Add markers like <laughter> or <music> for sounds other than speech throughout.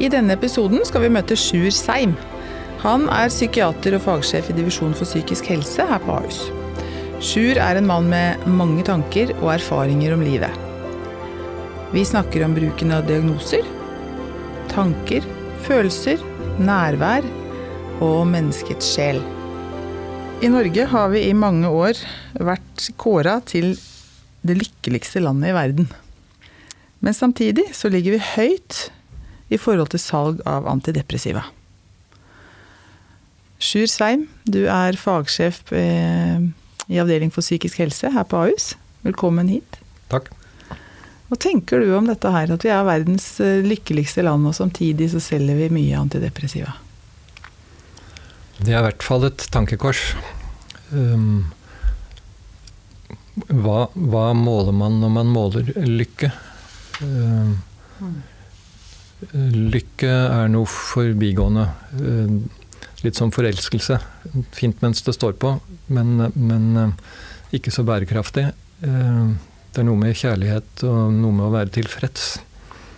I denne episoden skal vi møte Sjur Seim. Han er psykiater og fagsjef i Divisjon for psykisk helse her på Ahus. Sjur er en mann med mange tanker og erfaringer om livet. Vi snakker om bruken av diagnoser, tanker, følelser, nærvær og menneskets sjel. I Norge har vi i mange år vært kåra til det lykkeligste landet i verden. Men samtidig så ligger vi høyt i forhold til salg av antidepressiva. Sjur Seim, du er fagsjef eh, i Avdeling for psykisk helse her på Ahus. Velkommen hit. Takk. Hva tenker du om dette her, at vi er verdens eh, lykkeligste land, og samtidig så selger vi mye antidepressiva? Det er i hvert fall et tankekors. Um, hva, hva, måler man når man måler lykke? Um, mm. Lykke er noe forbigående. Eh, litt som forelskelse. Fint mens det står på, men, men eh, ikke så bærekraftig. Eh, det er noe med kjærlighet og noe med å være tilfreds,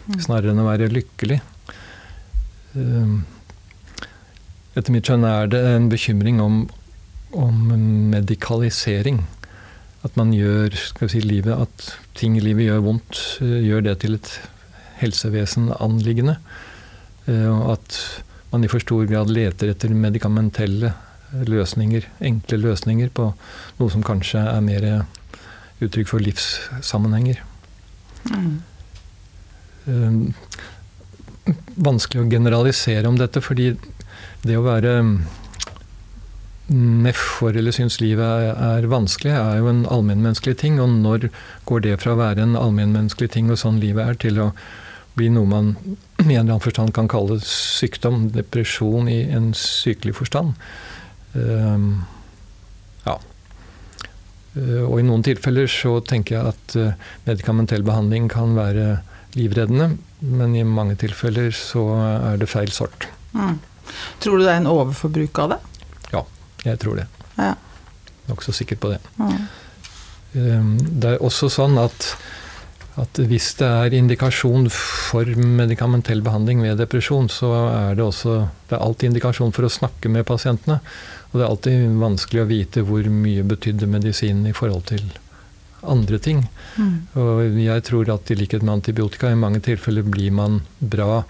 mm. snarere enn å være lykkelig. Etter mitt skjønn er det en bekymring om, om medikalisering. At man gjør si, livet, at ting i livet gjør vondt, gjør det til et helsevesenanliggende. Eh, at man i for stor grad leter etter medikamentelle løsninger, enkle løsninger på noe som kanskje er mer uttrykk for livssammenhenger. Mm. Vanskelig å generalisere om dette, fordi det å være nedfor eller syns livet er, vanskelig, er jo en allmennmenneskelig ting. Og når går det fra å være en allmennmenneskelig ting og sånn livet er, til å bli noe man <clears throat> i en eller annen forstand kan kalle sykdom, depresjon i en sykelig forstand. Um, ja. Uh, og i noen tilfeller så tenker jeg at uh, medikamentell behandling kan være livreddende, men i mange tilfeller så er det feil sort. Mm. Tror du det er en overforbruk av det? Ja, jeg tror det. Ja. Nokså sikker på det. Mm. Um, det er også sånn at at hvis det er indikasjon for medikamentell behandling ved depresjon, så er det også det er alltid indikasjon for å snakke med pasientene. Og det er alltid vanskelig å vite hvor mye betydde medisinen i forhold til andre ting. Mm. Og jeg tror at i likhet med antibiotika, i mange tilfeller blir man bra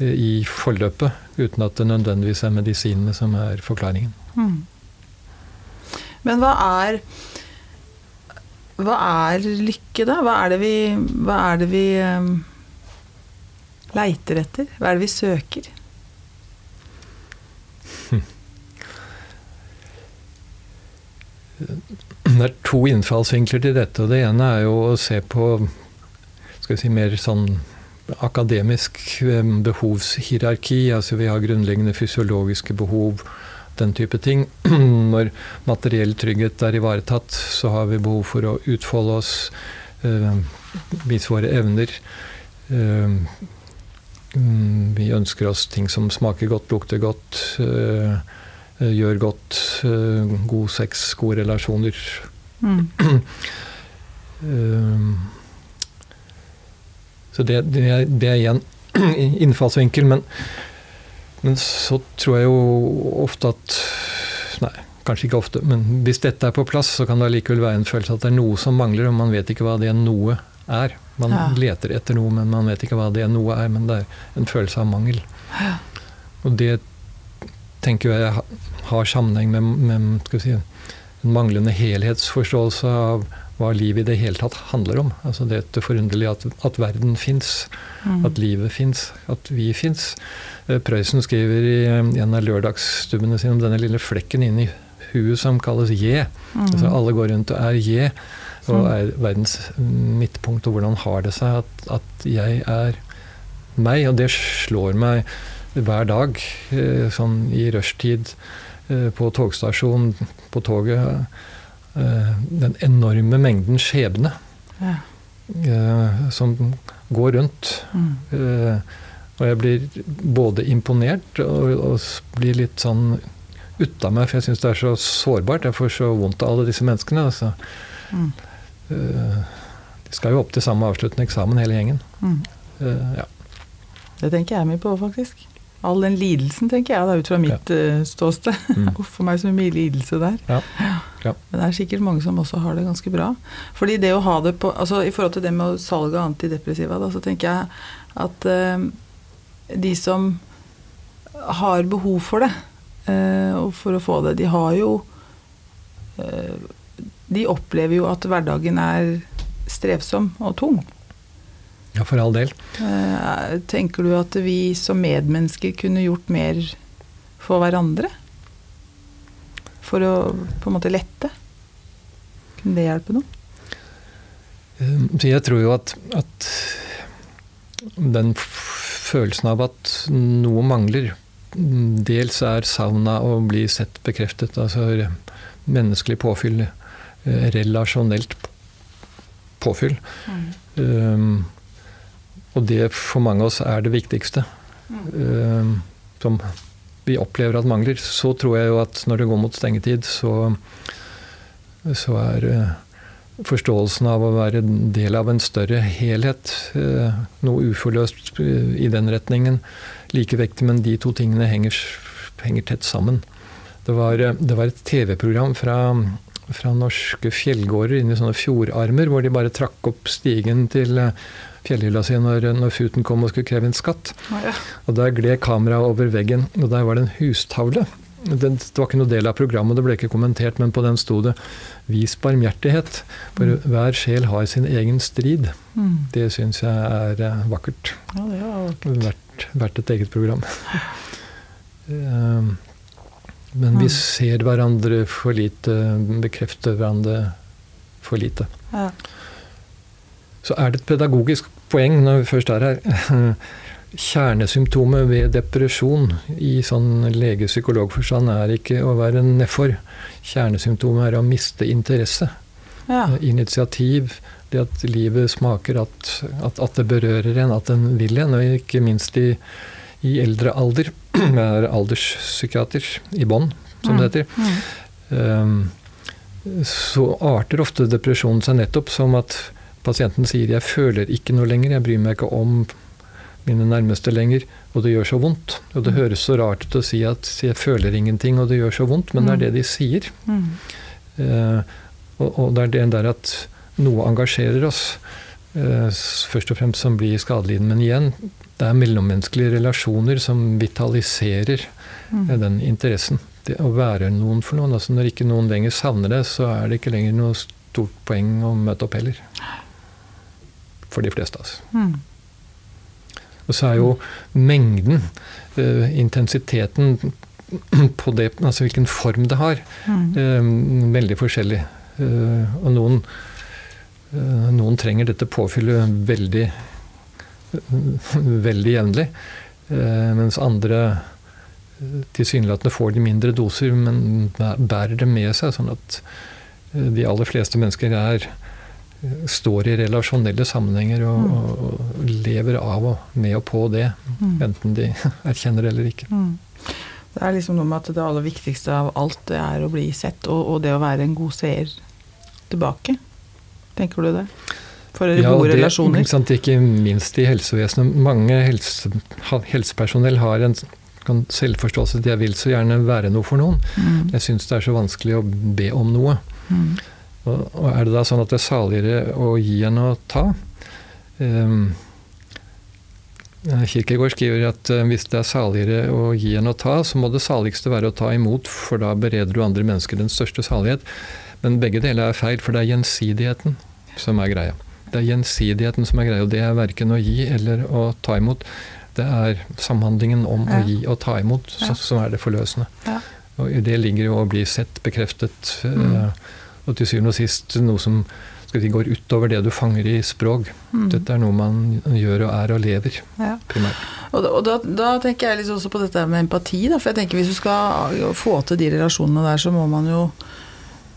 eh, i forløpet, uten at det nødvendigvis er medisinene som er forklaringen. Mm. Men hva er hva er lykke, da? Hva er det vi, hva er det vi um, leiter etter? Hva er det vi søker? Det er to innfallsvinkler til dette. og Det ene er jo å se på skal vi si, mer sånn akademisk behovshierarki. Altså vi har grunnleggende fysiologiske behov den type ting. <clears throat> Når materiell trygghet er ivaretatt, så har vi behov for å utfolde oss, øh, vise våre evner. Øh, vi ønsker oss ting som smaker godt, lukter godt, øh, gjør godt. god sex, gode relasjoner. Mm. <clears throat> så det, det, er, det er igjen <clears throat> innfallsvinkel. Men men så tror jeg jo ofte at Nei, kanskje ikke ofte, men hvis dette er på plass, så kan det allikevel være en følelse at det er noe som mangler, og man vet ikke hva det noe er. Man ja. leter etter noe, men man vet ikke hva det noe er. Men det er en følelse av mangel. Ja. Og det tenker jeg har sammenheng med, med si, en manglende helhetsforståelse av hva livet i det hele tatt handler om. Altså det forunderlige at, at verden fins, mm. at livet fins, at vi fins. Eh, Prøysen skriver i eh, en av lørdagsstubbene sine om denne lille flekken inni huet som kalles je. Mm. Altså alle går rundt og er je. og er verdens midtpunkt, og hvordan har det seg at, at jeg er meg? Og det slår meg hver dag, eh, sånn i rushtid, på togstasjonen, på toget. Eh, Den enorme mengden skjebne Ja. eh, som går rundt. Mm. Eh, og jeg blir både imponert og, og blir litt sånn ut av meg, for jeg syns det er så sårbart. Jeg får så vondt av alle disse menneskene. Altså. Mm. Eh, de skal jo opp til samme avsluttende eksamen, hele gjengen. Mm. Eh, ja. Det tenker jeg mye på, faktisk. All den lidelsen, tenker jeg, da, ut fra mitt ja. ståsted. Mm. <laughs> Uff meg så mye lidelse der. Ja. Ja. Men det er sikkert mange som også har det ganske bra. Fordi det å ha det på altså I forhold til det med salg av antidepressiva, da, så tenker jeg at eh, de som har behov for det, eh, og for å få det, de har jo eh, De opplever jo at hverdagen er strevsom og tung. Ja, for all del. Eh, tenker du at vi som medmennesker kunne gjort mer for hverandre? For å på en måte lette? Kunne det hjelpe noe? Eh, jeg tror jo at, at den følelsen av at noe mangler, mm, dels er savna å bli sett bekreftet, altså menneskelig påfyll, eh, relasjonelt påfyll. påfyll. Um, og det for mange av oss er det viktigste. mm. som vi opplever at mangler. Så tror jeg jo at når det går mot stengetid, så, så er eh, forståelsen av å være del av en større helhet eh, noe uforløst eh, i den retningen. Like vektig, men de to tingene henger, henger tett sammen. Det var, eh, det var et TV-program fra, fra norske fjellgårder inn i sånne fjordarmer, hvor de bare trakk opp stigen til eh, fjellhylla si når, når futen kom og skulle kreve inn skatt. Og der gled kameraet over veggen, og der var det en hustavle. Det, det var ikke noe del av programmet, det ble ikke kommentert, men på den sto det 'Vis barmhjertighet', for hver sjel har sin egen strid. Mm. Det syns jeg er eh, vakkert. Ja, det var vakkert. Vært, vært et eget program. <laughs> Eh, Men vi Mm. ser hverandre for lite, bekrefter hverandre for lite. Ja. Så er det et pedagogisk poeng når vi først er her. <laughs> Kjernesymptomet ved depresjon i sånn lege-psykologforstand er ikke å være nedfor. Kjernesymptomet er å miste interesse. Ja. Initiativ. Det at livet smaker, at, at, at det berører en, at en vil en. Og ikke minst i, i eldre alder. <clears throat> Jeg er alderspsykiater i bånn, som det heter. Mm. Um, så arter ofte depresjonen seg nettopp som at pasienten sier 'jeg føler ikke noe lenger, jeg bryr meg ikke om mine nærmeste lenger', og det gjør så vondt. Og det Mm. høres så rart ut å si at 'jeg føler ingenting', og det gjør så vondt, men det er det de sier. Mm. Eh, og, og det er det der at noe engasjerer oss, eh, først og fremst som blir skadelidende. Men igjen, det er mellommenneskelige relasjoner som vitaliserer Mm. eh, den interessen. Det å være noen for noen. altså Når ikke noen lenger savner det, så er det ikke lenger noe stort poeng å møte opp heller. For de fleste, altså. Mm. Og så er jo mengden, eh, intensiteten på det, altså hvilken form det har, Mm. eh, veldig forskjellig. Eh, og noen, noen trenger dette påfyllet veldig, veldig jevnlig. Mens andre tilsynelatende får de mindre doser, men bærer det med seg. Sånn at de aller fleste mennesker er, står i relasjonelle sammenhenger og, Mm. og, og lever av og med og på det, Mm. enten de <laughs> erkjenner det eller ikke. Mm. Det er liksom noe med at det aller viktigste av alt det er å bli sett, og, og det å være en god seer tilbake. Tenker du det? For Ja, gode det, relasjoner. Ikke, sant, ikke minst i helsevesenet. Mange helse, helsepersonell har en selvforståelse at jeg vil så gjerne være noe for noen. Mm. Jeg syns det er så vanskelig å be om noe. Mm. Og, er det da sånn at det er saligere å gi enn å ta? Um, Kirkegård skriver at eh, hvis det er saligere å gi enn å ta, så må det saligste være å ta imot, for da bereder du andre mennesker den største salighet. Men begge deler er feil, for det er gjensidigheten som er greia. Det er gjensidigheten som er greia, og det er verken å gi eller å ta imot. Det er samhandlingen om Ja. å gi og ta imot Ja. som er det forløsende. Ja. Og i det ligger jo å bli sett, bekreftet, Mm. Og til syvende og sist noe som si, går utover det du fanger i språk. Mm. Dette er noe man gjør og er og lever, Ja. primært. Og, da, og da, da tenker jeg litt også på dette med empati. Da, for jeg tenker Hvis du skal få til de relasjonene der, så må man jo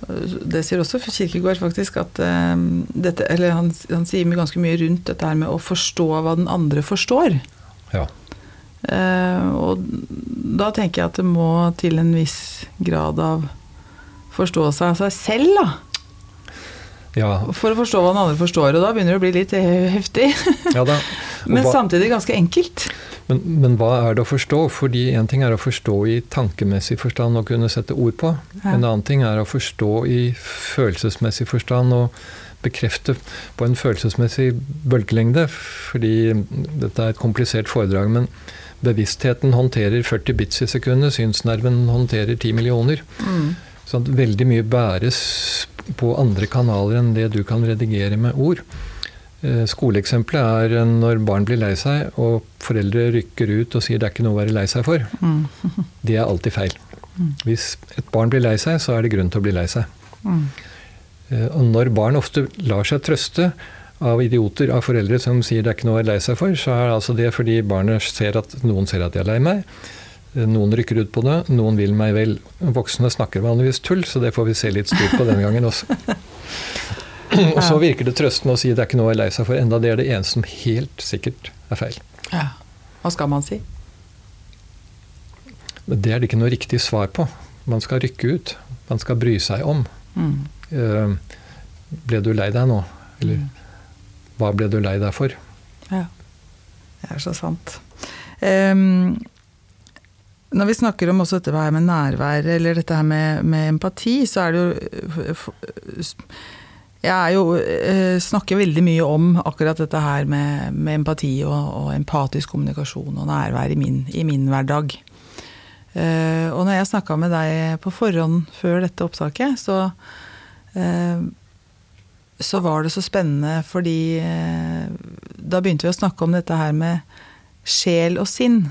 øh, Det sier også Kirkegård, faktisk, at eh, dette Eller han, han sier ganske mye rundt dette her med å forstå hva den andre forstår. Ja. Uh, og da tenker jeg at det må til en viss grad av forståelse av seg selv, da. Ja, For å forstå hva den andre forstår. Og da begynner det å bli litt eh, heftig. <laughs> ja. <laughs> Men hva- samtidig ganske enkelt. Men, men hva er det å forstå? Fordi En ting er å forstå i tankemessig forstand og kunne sette ord på. Ja. En annen ting er å forstå i følelsesmessig forstand og bekrefte på en følelsesmessig bølgelengde. Fordi dette er et komplisert foredrag, men bevisstheten håndterer 40 bits i sekundet, synsnerven håndterer 10 millioner. Mm. Så at veldig mye bæres på andre kanaler enn det du kan redigere med ord. Eh, Skoleeksempelet er når barn blir lei seg, og foreldre rykker ut og sier det er ikke noe å være lei seg for. Mm. <laughs> Det er alltid feil. Hvis et barn blir lei seg, så er det grunn til å bli lei seg. Mm. Eh, Og når barn ofte lar seg trøste av idioter, av foreldre som sier det er ikke noe å være lei seg for, så er altså det fordi barnet ser at noen ser at de er lei meg. Noen rykker ut på det, noen vil meg vel. Voksne snakker vanligvis tull, så det får vi se litt styr på denne gangen også. Og så virker det trøstende å si det er ikke noe å være lei seg for, enda det er det eneste som helt sikkert er feil. Ja. Hva skal man si? Det er det ikke noe riktig svar på. Man skal rykke ut. Man skal bry seg om. Mm. Eh, Ble du lei deg nå? Eller hva ble du lei deg for? Ja. Det er så sant. Ehm, når vi snakker om også dette her med nærvær, eller dette her med, med empati, så er det jo f- Jeg jo, eh, snakker veldig mye om akkurat dette her med, med empati og, og empatisk kommunikasjon og nærvær i min, i min hverdag. Eh, og når jeg snakka med deg på forhånd før dette opptaket, så eh, så var det så spennende fordi eh, da begynte vi å snakke om dette her med sjel og sinn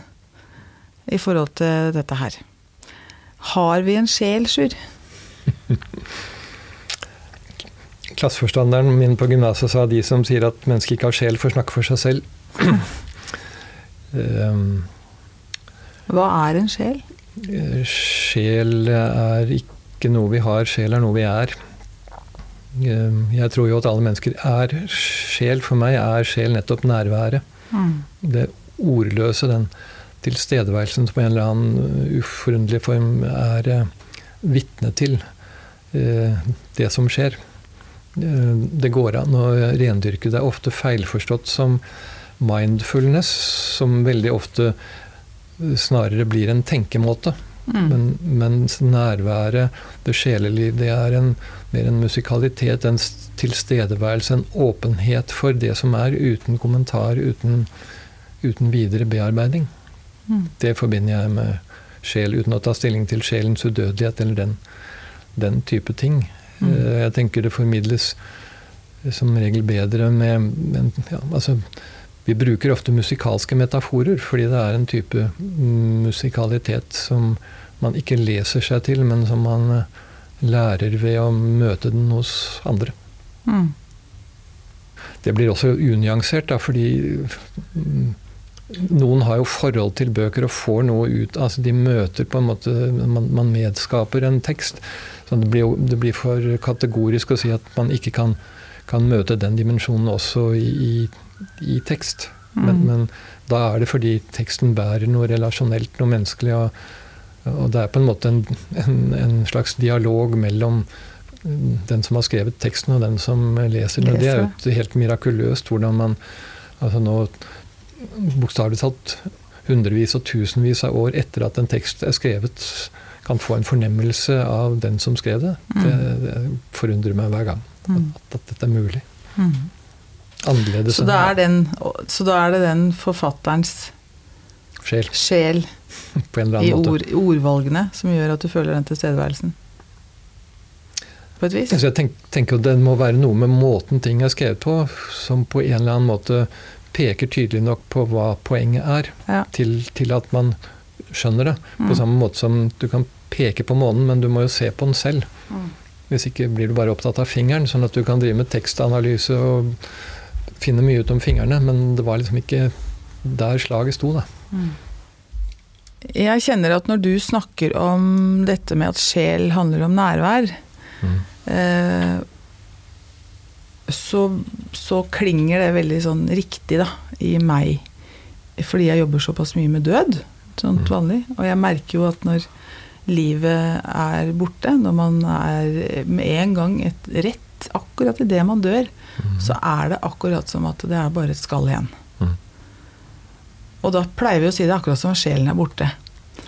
i forhold til dette her. Har vi en sjel, Sjur? Klasseforstanderen min på gymnaset sa de som sier at mennesket ikke har sjel, får snakke for seg selv. um, <clears throat> Hva er en sjel? Eh, Sjel er ikke noe vi har, sjel er noe vi er. Eh, Jeg tror jo at alle mennesker er sjel. For meg er sjel nettopp nærværet. Det ordløse, den tilstedeværelsen som på en eller annen uforunderlig form er eh, vitne til eh, det som skjer. Eh, Det går an å rendyrke. Det er ofte feilforstått som mindfulness, som veldig ofte snarere blir en tenkemåte. Mm. Men, mens nærværet, det sjeleliv, det er en, mer en musikalitet, en tilstedeværelse, en åpenhet for det som er, uten kommentar, uten, uten videre bearbeiding. Det forbinder jeg med sjel, uten å ta stilling til sjelens udødelighet eller den, den type ting. Mm. Eh, Jeg tenker det formidles som regel bedre med men, ja, altså, Vi bruker ofte musikalske metaforer fordi det er en type musikalitet som man ikke leser seg til, men som man eh, lærer ved å møte den hos andre. Mm. Det blir også unyansert, da, fordi mm, noen har jo forhold til bøker og får noe ut altså De møter på en måte Man, man medskaper en tekst. Så det blir, jo, det blir for kategorisk å si at man ikke kan, kan møte den dimensjonen også i, i, i tekst. Men, Mm. men da er det fordi teksten bærer noe relasjonelt, noe menneskelig. Og, og det er på en måte en, en, en slags dialog mellom den som har skrevet teksten og den som leser den. Det er jo helt mirakuløst hvordan man altså nå bokstavelig talt hundrevis og tusenvis av år etter at en tekst er skrevet, kan få en fornemmelse av den som skrev det. Det, det forundrer meg hver gang Mm. at, at dette er mulig. Mm. Annerledes Så, da er den, så da er det den forfatterens sjel sjel <laughs> på en eller i ord, ordvalgene som gjør at du føler den tilstedeværelsen? På et vis? Jeg tenker, tenker at Det må være noe med måten ting er skrevet på, som på en eller annen måte peker tydelig nok på hva poenget er, Ja. til, til at man skjønner det. På Mm. samme måte som du kan peke på månen, men du må jo se på den selv. Mm. Hvis ikke blir du bare opptatt av fingeren, sånn at du kan drive med tekstanalyse og finne mye ut om fingrene, men det var liksom ikke der slaget sto, da. Mm. Jeg kjenner at når du snakker om dette med at sjel handler om nærvær, mm. eh, så, så, klinger det veldig sånn riktig da, i meg. Fordi jeg jobber såpass mye med død, sånn mm. vanlig. Og jeg merker jo at når livet er borte, når man er med en gang et rett akkurat idet man dør, mm. så er det akkurat som at det er bare et skall igjen. Og da pleier vi å si det akkurat som sjelen er borte.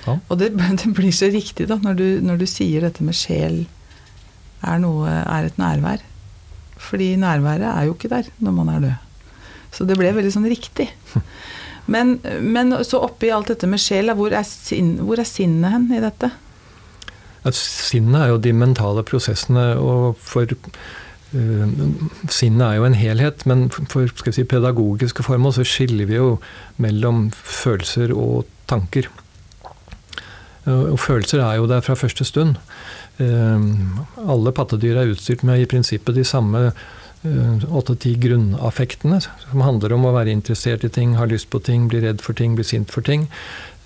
Ja. Og det, <laughs> det, blir så riktig da, når du, når du, sier dette med sjel er, noe, er et nærvær. Fordi nærværet er jo ikke der når man er død. Så det ble veldig sånn riktig. <laughs> Men, men så oppi alt dette med sjela, hvor er, hvor er sinnet hen i dette? Sinnet er jo de mentale prosessene, og for Uh, sinnet er jo en helhet, men for si, pedagogiske formål så skiller vi jo mellom følelser og tanker. Uh, og følelser er jo der fra første stund. Uh, alle pattedyr er utstyrt med i prinsippet de samme åtte-ti grunnaffektene, som handler om å være interessert i ting, ha lyst på ting, bli redd for ting, bli sint for ting.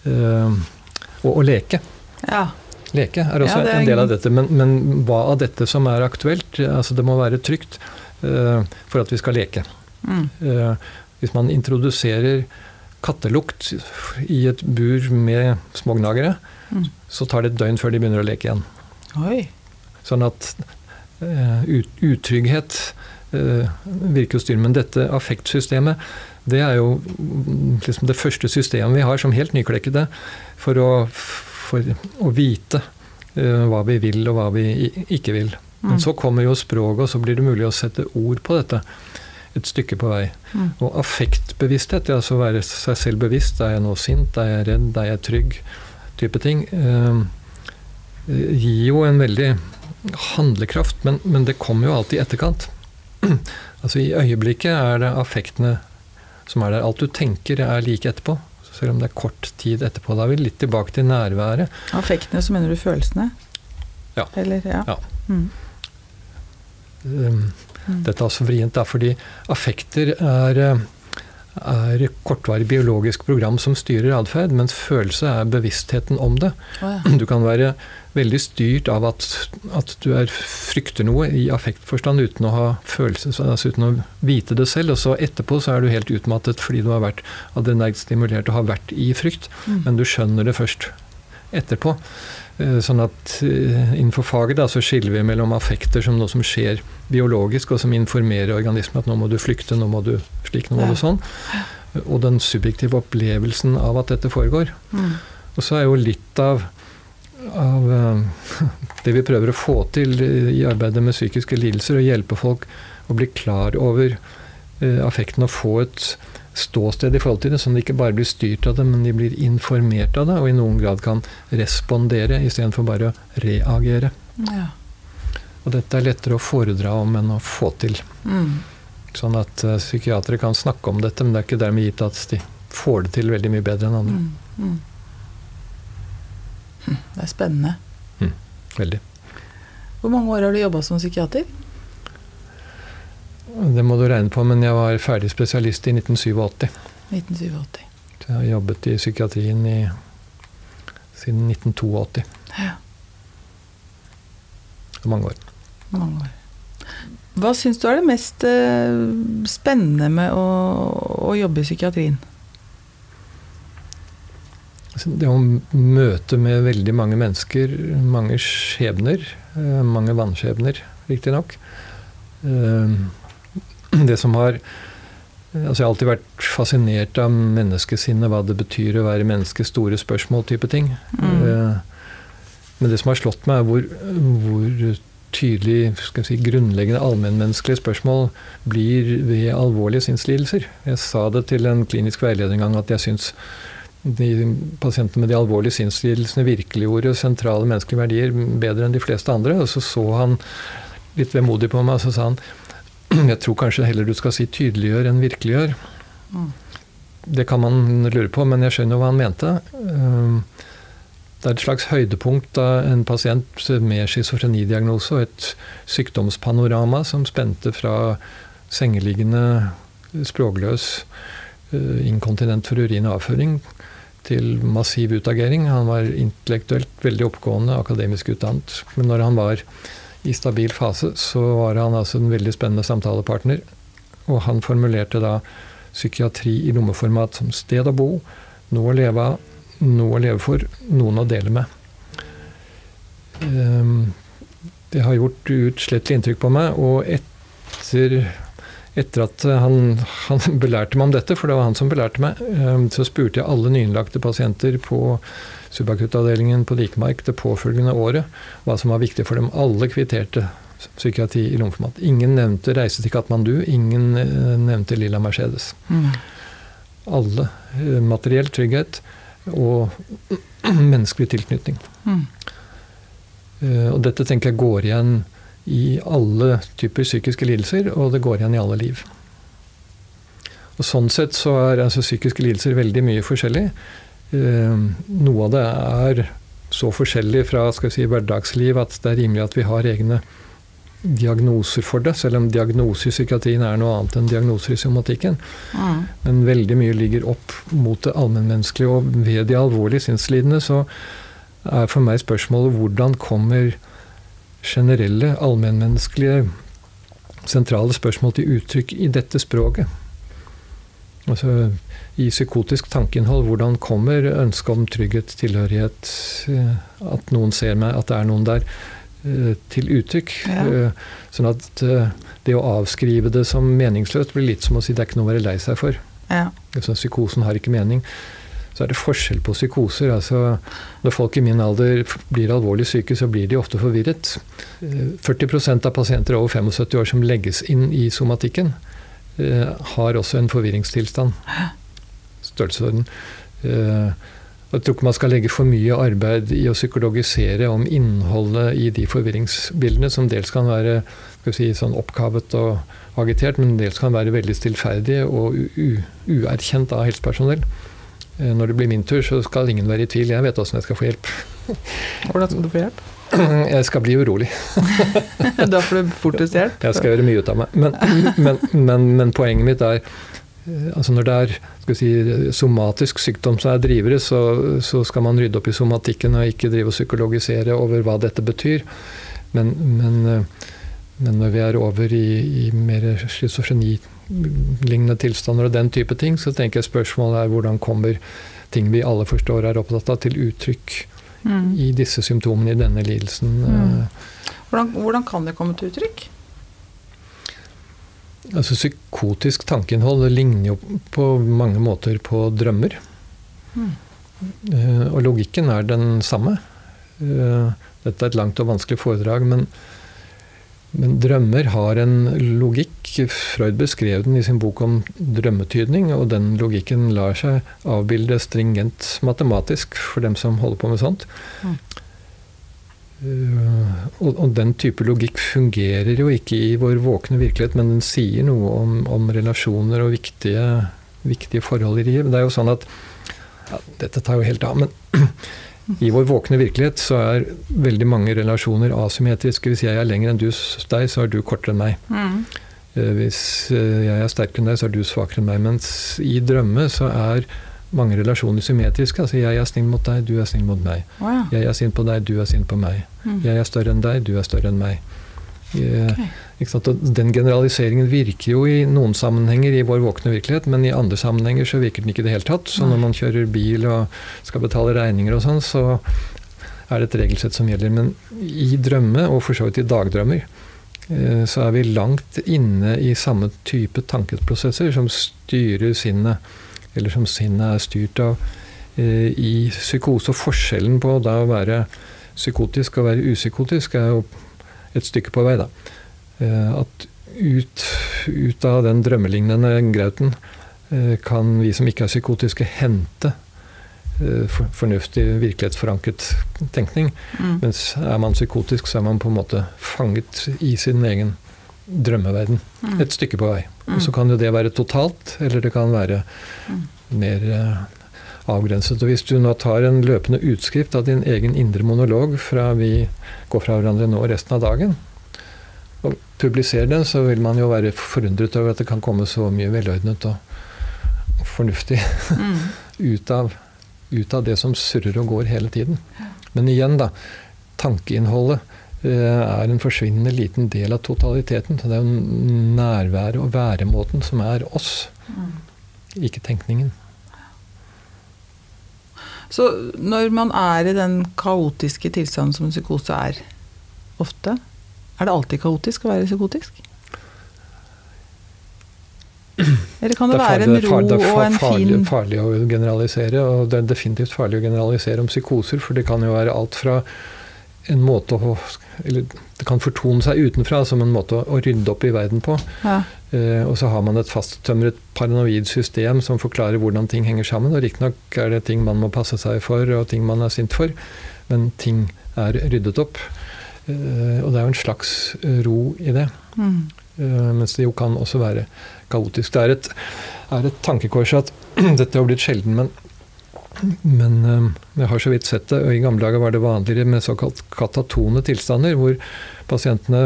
og å leke. Ja. Leke er også ja, er en del av dette. Men, men, hva av dette som er aktuelt? Altså det må være trygt uh, for at vi skal leke. Mm. Uh, hvis man introduserer kattelukt i et bur med smågnagere, mm. så tar det et døgn før de begynner å leke igjen. Oi. Sånn at uh, utrygghet virker jo styrende. Men dette affektsystemet, det er jo liksom det første systemet vi har som helt nyklekkede for å for å vite uh, hva vi vil og hva vi ikke vil. Men mm. så kommer jo språket, og så blir det mulig å sette ord på dette et stykke på vei. Mm. Og affektbevissthet, altså være seg selv bevisst. Er jeg nå sint? Er jeg redd? Er jeg trygg? Type ting. Uh, gir jo en veldig handlekraft, men, men det kommer jo alltid i etterkant. <clears throat> altså I øyeblikket er det affektene som er der. Alt du tenker, er like etterpå selv om det er kort tid etterpå. Da er vi litt tilbake til nærværet. Affektene, så mener du følelsene? Ja. Eller, ja. ja. Mm. Um, mm. Dette er også vrient, da, fordi affekter er, er kortvarig biologisk program som styrer atferd, mens følelse er bevisstheten om det. Oh, ja. <clears throat> Du kan være veldig styrt av at, at du er, frykter noe i affektforstand uten å ha følelse, altså uten å vite det selv. Og så etterpå så er du helt utmattet fordi du har vært adrenalt stimulert og har vært i frykt. Mm. Men du skjønner det først etterpå. Eh, sånn at eh, Innenfor faget da, så skiller vi mellom affekter som noe som skjer biologisk, og som informerer organismen at nå må du flykte, nå må du slik, nå må du sånn. Og den subjektive opplevelsen av at dette foregår. Mm. Og så er jo litt av av eh, <laughs> det vi prøver å få til i arbeidet med psykiske lidelser, å hjelpe folk å bli klar over eh, affekten og få et ståsted i forhold til det, sånn at de ikke bare blir styrt av det, men de blir informert av det, og i noen grad kan respondere istedenfor bare å reagere. Ja. Og dette er lettere å foredra om enn å få til. Mm. Sånn at uh, psykiatere kan snakke om dette, men det er ikke dermed gitt at de får det til veldig mye bedre enn andre. Mm. Mm. Det er spennende. Mm, veldig. Hvor mange år har du jobba som psykiater? Det må du regne på, men jeg var ferdig spesialist i 1987. 1987. Så jeg har jobbet i psykiatrien i, siden 1982. Ja. Mange år. Mange år. Hva syns du er det mest uh, spennende med å, å jobbe i psykiatrien? Det å møte med veldig mange mennesker, mange skjebner, eh, mange vannskjebner, riktignok. Eh, det som har Altså jeg har alltid vært fascinert av menneskesinnet, hva det betyr å være menneske, store spørsmål, type ting. Mm. Eh, men det som har slått meg, er hvor, hvor tydelig si, grunnleggende allmennmenneskelige spørsmål blir ved alvorlige sinnslidelser. Jeg sa det til en klinisk veileder en gang at jeg syns de pasientene med de alvorlige sinnslidelsene virkeliggjorde sentrale menneskelige verdier bedre enn de fleste andre. Og så så han litt vemodig på meg og så sa han jeg tror kanskje heller du skal si tydeliggjør enn virkeliggjør. Mm. Det kan man lure på, men jeg skjønner hva han mente. Ehm, det er et slags høydepunkt av en pasient med schizofrenidiagnose og et sykdomspanorama som spente fra sengeliggende, språkløs, eh, inkontinent for urin og avføring til massiv utagering. Han var intellektuelt veldig oppgående, akademisk utdannet. Men når han var i stabil fase, så var han altså en veldig spennende samtalepartner. Og han formulerte da psykiatri i lommeformat som sted å bo, noe å leve av, noe å leve for, noen å dele med. Ehm, det har gjort utslettelig inntrykk på meg, og etter, etter at han, <laughs> han, belærte meg om dette, for det var han som belærte meg, ehm, så spurte jeg alle nyinnlagte pasienter på subakuttavdelingen på Likemark det påfølgende året hva som var viktig for dem. Alle kvitterte psykiatri i lommeformat. Ingen nevnte 'Reise til Katmandu', ingen eh, nevnte 'Lilla Mercedes'. Mm. Alle. Eh, materiell trygghet og <clears throat> menneskelig tilknytning. Mm. Og dette tenker jeg går igjen i alle typer psykiske lidelser, og det går igjen i alle liv. Og Sånn sett så er altså, psykiske lidelser veldig mye forskjellig. Eh, noe av det er så forskjellig fra si, hverdagsliv at det er rimelig at vi har egne diagnoser for det, selv om diagnose i psykiatrien er noe annet enn diagnoser i somatikken. Mm. Men veldig mye ligger opp mot det allmennmenneskelige. Og ved de alvorlige sinnslidende så er for meg spørsmålet hvordan kommer generelle, allmennmenneskelige, sentrale spørsmål til uttrykk i dette språket? Altså, I psykotisk tankeinnhold, hvordan kommer ønsket om trygghet, tilhørighet, eh, at noen ser meg, at det er noen der? Eh, til uttrykk. Ja. Eh, sånn at det å avskrive det som meningsløst blir litt som å si det er ikke noe å være lei seg for. Ja. Altså, psykosen har ikke mening. Så er det forskjell på psykoser. altså Når folk i min alder blir alvorlig syke, så blir de ofte forvirret. 40% av pasienter over 75 år som legges inn i somatikken, har også en forvirringstilstand. Størrelsesorden. Jeg tror ikke man skal legge for mye arbeid i å psykologisere om innholdet i de forvirringsbildene, som dels kan være si, sånn oppkavet og agitert, men dels kan være veldig stillferdige og uerkjent av helsepersonell. Eh, når det blir min tur, så skal ingen være i tvil. Jeg vet åssen jeg skal få hjelp. <laughs> Hvordan skal du få hjelp? <clears throat> Jeg skal bli urolig. <laughs> da får du fortest hjelp? Jeg skal gjøre mye ut av meg. Men, men, men, men poenget mitt er Eh, altså Når det er si, somatisk sykdom som er drivere, så, så, skal man rydde opp i somatikken og ikke drive og psykologisere over hva dette betyr. Men, men, eh, men når vi er over i, i mer schizofrenilignende tilstander og den type ting, så tenker jeg spørsmålet er hvordan kommer ting vi alle forstår er opptatt av, til uttrykk mm. i disse symptomene i denne lidelsen. Mm. Eh. Hvordan, hvordan kan det komme til uttrykk? Altså Psykotisk tankeinnhold ligner jo på mange måter på drømmer. Mm. Uh, og logikken er den samme. Uh, dette er et langt og vanskelig foredrag, men, men, drømmer har en logikk. Freud beskrev den i sin bok om drømmetydning, og den logikken lar seg avbilde stringent matematisk for dem som holder på med sånt. Mm. Eh, og, og, den type logikk fungerer jo ikke i vår våkne virkelighet, men den sier noe om, om relasjoner og viktige, viktige, forhold i livet. Det er jo sånn at ja, Dette tar jo helt av, men i vår våkne virkelighet så er veldig mange relasjoner asymmetriske. Hvis jeg er lenger enn du, deg, så er du kortere enn meg. Mm. Eh, hvis eh, jeg er sterkere enn deg, så er du svakere enn meg. Mens i drømme så er mange relasjoner symmetriske. Altså jeg er snill mot deg, du er snill mot meg. Wow. Jeg er sint på deg, du er sint på meg. Mm. Jeg er større enn deg, du er større enn meg. Okay. Den generaliseringen virker jo i noen sammenhenger i vår våkne virkelighet, men i andre sammenhenger så virker den ikke i det hele tatt. Så når man kjører bil og skal betale regninger og sånn, så er det et regelsett som gjelder. Men i drømme, og for så vidt i dagdrømmer, eh, så er vi langt inne i samme type tankeprosesser som styrer sinnet eller som sinnet er styrt av eh, i psykose. Og forskjellen på da å være psykotisk og være upsykotisk er jo et stykke på vei, da. Eh, at ut, ut av den drømmelignende grauten eh, kan vi som ikke er psykotiske, hente fornuftig, virkelighetsforankret tenkning. Mm. Mens er man psykotisk, så er man på en måte fanget i sin egen drømmeverden. Mm. Et stykke på vei. Mm. Og så kan jo det være totalt, eller det kan være mm. mer avgrenset. Og hvis du nå tar en løpende utskrift av din egen indre monolog fra vi går fra hverandre nå resten av dagen, publiserer den, så vil man jo være forundret over at det kan komme så mye velordnet og fornuftig mm. <laughs> ut, av, ut, av, det som surrer og går hele tiden. Men igjen, da. Tankeinnholdet eh, er en forsvinnende liten del av totaliteten. Så det er jo nærværet og væremåten som er oss, mm. ikke tenkningen. Så når man er i den kaotiske tilstanden som psykose er ofte, er det alltid kaotisk å være psykotisk? Eller kan det, det være en ro det er og en farlig, fin farlig å generalisere, og det er definitivt farlig å generalisere om psykoser, for det kan jo være alt fra en måte å Eller det kan fortone seg utenfra som en måte å, å rydde opp i verden på. Ja. Eh, og så har man et fasttømret paranoid system som forklarer hvordan ting henger sammen. Og riktignok er det ting man må passe seg for, og ting man er sint for, men ting er ryddet opp. Eh, og det er jo en slags eh, ro i det. Mm. Eh, mens det jo kan også være kaotisk. Det er et, er et tankekors at <clears throat> dette har blitt sjelden, men men jeg har så vidt sett det, og i gamle dager var det vanligere med såkalt katatone tilstander, hvor pasientene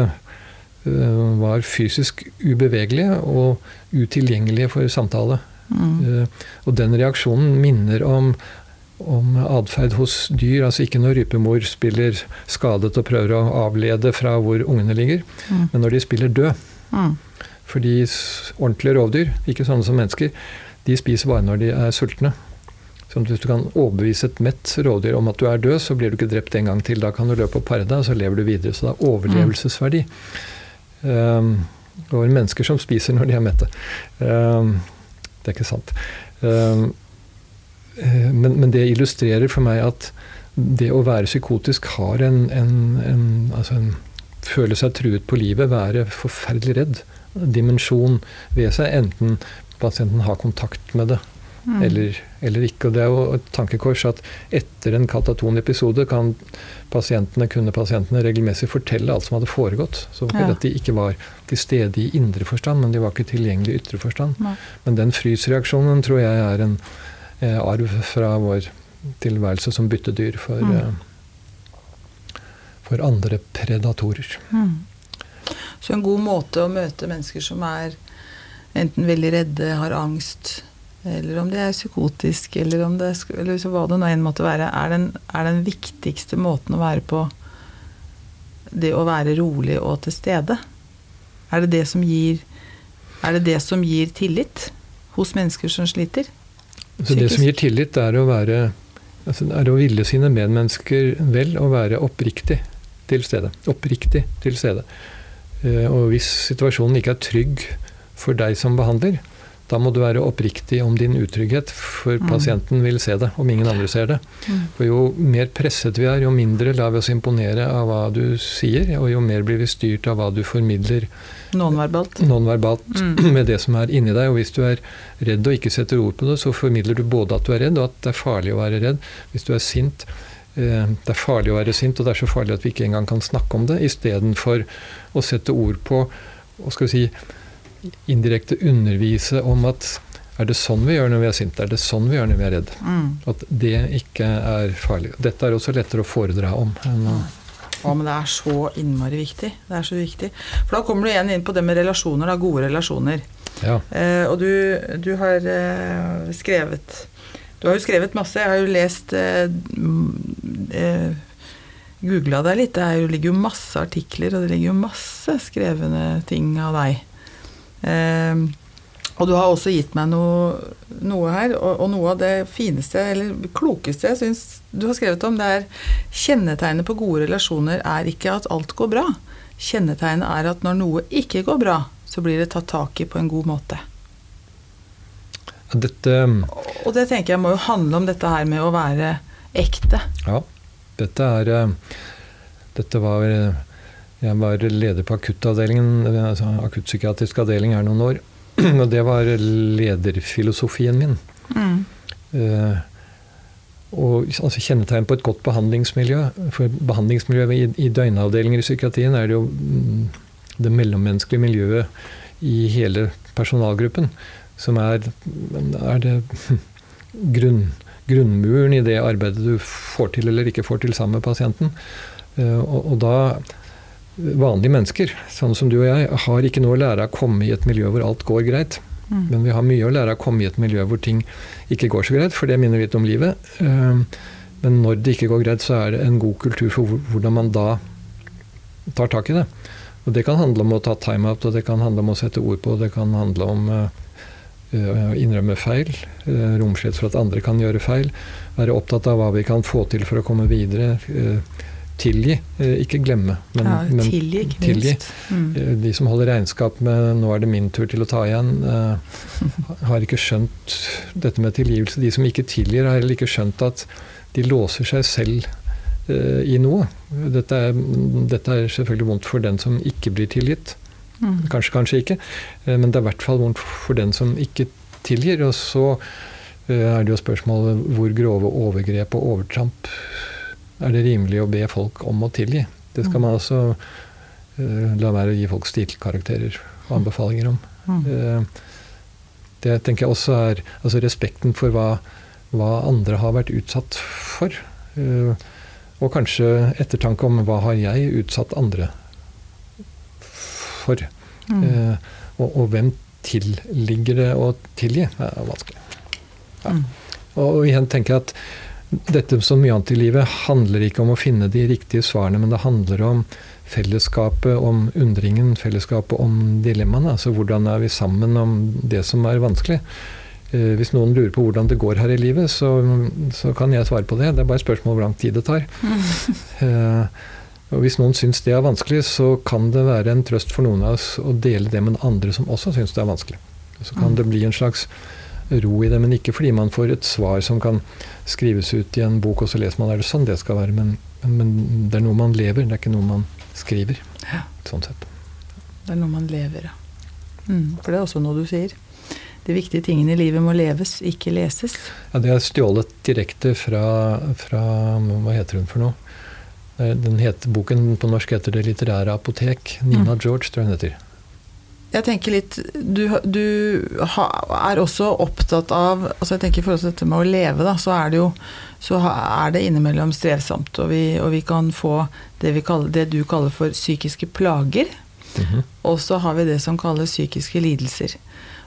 var fysisk ubevegelige og utilgjengelige for samtale. Mm. Og den reaksjonen minner om, om atferd hos dyr. Altså ikke når rypemor spiller skadet og prøver å avlede fra hvor ungene ligger, mm. men når de spiller død. Mm. Fordi ordentlige rovdyr, ikke sånne som mennesker, de spiser bare når de er sultne. Så Hvis du kan overbevise et mett rovdyr om at du er død, så blir du ikke drept en gang til. Da kan du løpe og pare deg, og så lever du videre. Så det er overlevelsesverdi. Um, og mennesker som spiser når de er mette. Um, det er ikke sant. Um, men, men, det illustrerer for meg at det å være psykotisk har en, en, en, altså en Føle seg truet på livet, være forferdelig redd. Dimensjon ved seg, enten pasienten har kontakt med det mm. eller, eller, ikke. Og det er jo et tankekors at etter en kataton episode kan pasientene, kunne pasientene regelmessig fortelle alt som hadde foregått. Så ja. at de ikke var til stede i indre forstand, men de var ikke tilgjengelige i ytre forstand. Nei. Men den frysreaksjonen tror jeg er en eh, arv fra vår tilværelse som byttedyr for, mm. eh, for andre predatorer. Mm. Så en god måte å møte mennesker som er enten veldig redde, har angst, eller om det er psykotisk, eller, om det, eller hva det nå enn måtte være, er den, er den viktigste måten å være på det å være rolig og til stede? Er det det som gir, er det det som gir tillit hos mennesker som sliter? Så det som gir tillit, er å være altså er å ville sine medmennesker vel og være oppriktig til stede. Oppriktig til stede. Eh, og hvis situasjonen ikke er trygg for deg som behandler, da må du være oppriktig om din utrygghet, for mm. pasienten vil se det, om ingen andre ser det. Mm. For jo mer presset vi er, jo mindre lar vi oss imponere av hva du sier, og jo mer blir vi styrt av hva du formidler nonverbalt, nonverbalt mm. <clears throat> med det som er inni deg. Og hvis du er redd og ikke setter ord på det, så formidler du både at du er redd, og at det er farlig å være redd. Hvis du er sint, eh, det er farlig å være sint, og det er så farlig at vi ikke engang kan snakke om det, istedenfor å sette ord på og skal vi si, indirekte undervise om at er det sånn vi gjør når vi er sinte? Er det sånn vi gjør når vi er redd? Mm. At det ikke er farlig. Dette er også lettere å foredra om. enn å ja, men det er så innmari viktig. Det er så viktig. For da kommer du igjen inn på det med relasjoner, da. Gode relasjoner. Ja. Eh, og du, du har eh, skrevet Du har jo skrevet masse. Jeg har jo lest eh, eh Googla deg litt. Det ligger jo masse artikler, og det ligger jo masse skrevne ting av deg. Eh, og du har også gitt meg noe, noe her, og, og, noe av det fineste, eller klokeste jeg syns du har skrevet om, det er kjennetegnet på gode relasjoner er ikke at alt går bra. Kjennetegnet er at når noe ikke går bra, så blir det tatt tak i på en god måte. Dette Og det tenker jeg må jo handle om dette her med å være ekte. Ja. Dette er eh, Dette var jeg var leder på akuttavdelingen, altså akuttpsykiatrisk avdeling her noen år. Og det var lederfilosofien min. Mm. Uh, og altså kjennetegn på et godt behandlingsmiljø. For behandlingsmiljøet i, i døgnavdelinger i psykiatrien er det jo mm, det mellommenneskelige miljøet i hele personalgruppen som er, er det <laughs> grunn, grunnmuren i det arbeidet du får til eller ikke får til sammen med pasienten. Og, og da Vanlige mennesker, sånn som du og jeg, har ikke noe å lære av å komme i et miljø hvor alt går greit. Mm. Men vi har mye å lære av å komme i et miljø hvor ting ikke går så greit, for det minner litt om livet. Men når det ikke går greit, så er det en god kultur for hvordan man da tar tak i det. Og Det kan handle om å ta time-out, og det kan handle om å sette ord på, det kan handle om uh, å innrømme feil, uh, romslighet for at andre kan gjøre feil, være opptatt av hva vi kan få til for å komme videre. Tilgi, ikke glemme. Men, ja, tilgi, ikke tilgi. Mm. De som holder regnskap med 'nå er det min tur til å ta igjen', <laughs> har ikke skjønt dette med tilgivelse. De som ikke tilgir, har heller ikke skjønt at de låser seg selv uh, i noe. Dette er, dette er, selvfølgelig vondt for den som ikke blir tilgitt. Mm. Kanskje, kanskje ikke. Uh, men det er i hvert fall vondt for den som ikke tilgir. Og så er det jo spørsmålet hvor grove overgrep og overtramp er det rimelig å be folk om å tilgi. Det skal mm. man også la være å gi folk stilkarakterer og anbefalinger om. Uh, Det tenker jeg også er altså respekten for hva hva andre har vært utsatt for. Uh, og kanskje ettertanke om hva har jeg utsatt andre for. Mm. Eh, og, og, hvem tilligger det å tilgi? Det er vanskelig. Ja. Mm. Og, og, igjen tenker jeg at dette som mye annet i livet handler ikke om å finne de riktige svarene, men det handler om fellesskapet, om undringen, fellesskapet om dilemmaene. Altså hvordan er vi sammen om det som er vanskelig. Eh, hvis noen lurer på hvordan det går her i livet, så, så, kan jeg svare på det. Det er bare et spørsmål hvor lang tid det tar. Mm. <laughs> og Hvis noen syns det er vanskelig, så kan det være en trøst for noen av oss å dele det med andre som også syns det er vanskelig. Så kan mm. det bli en slags ro i det, men ikke fordi man får et svar som kan skrives ut i en bok, og så leser man er det sånn det skal være. Men, men, det er noe man lever, det er ikke noe man skriver. Ja. Sånn sett. Det er noe man lever, ja. Mm, for det er også noe du sier de viktige tingene i livet må leves, ikke leses. Ja, Det er stjålet direkte fra, fra Hva heter hun for noe? Eh, den heter, boken på norsk heter 'Det litterære apotek'. Nina mm. George, tror jeg hun heter. Jeg tenker litt Du, du er også opptatt av altså jeg tenker I forhold til dette med å leve, da, så er det jo så er det innimellom strevsomt. Og vi, og vi kan få det, vi kaller, det, du kaller for psykiske plager. Mm -hmm. Og så har vi det som kalles psykiske lidelser.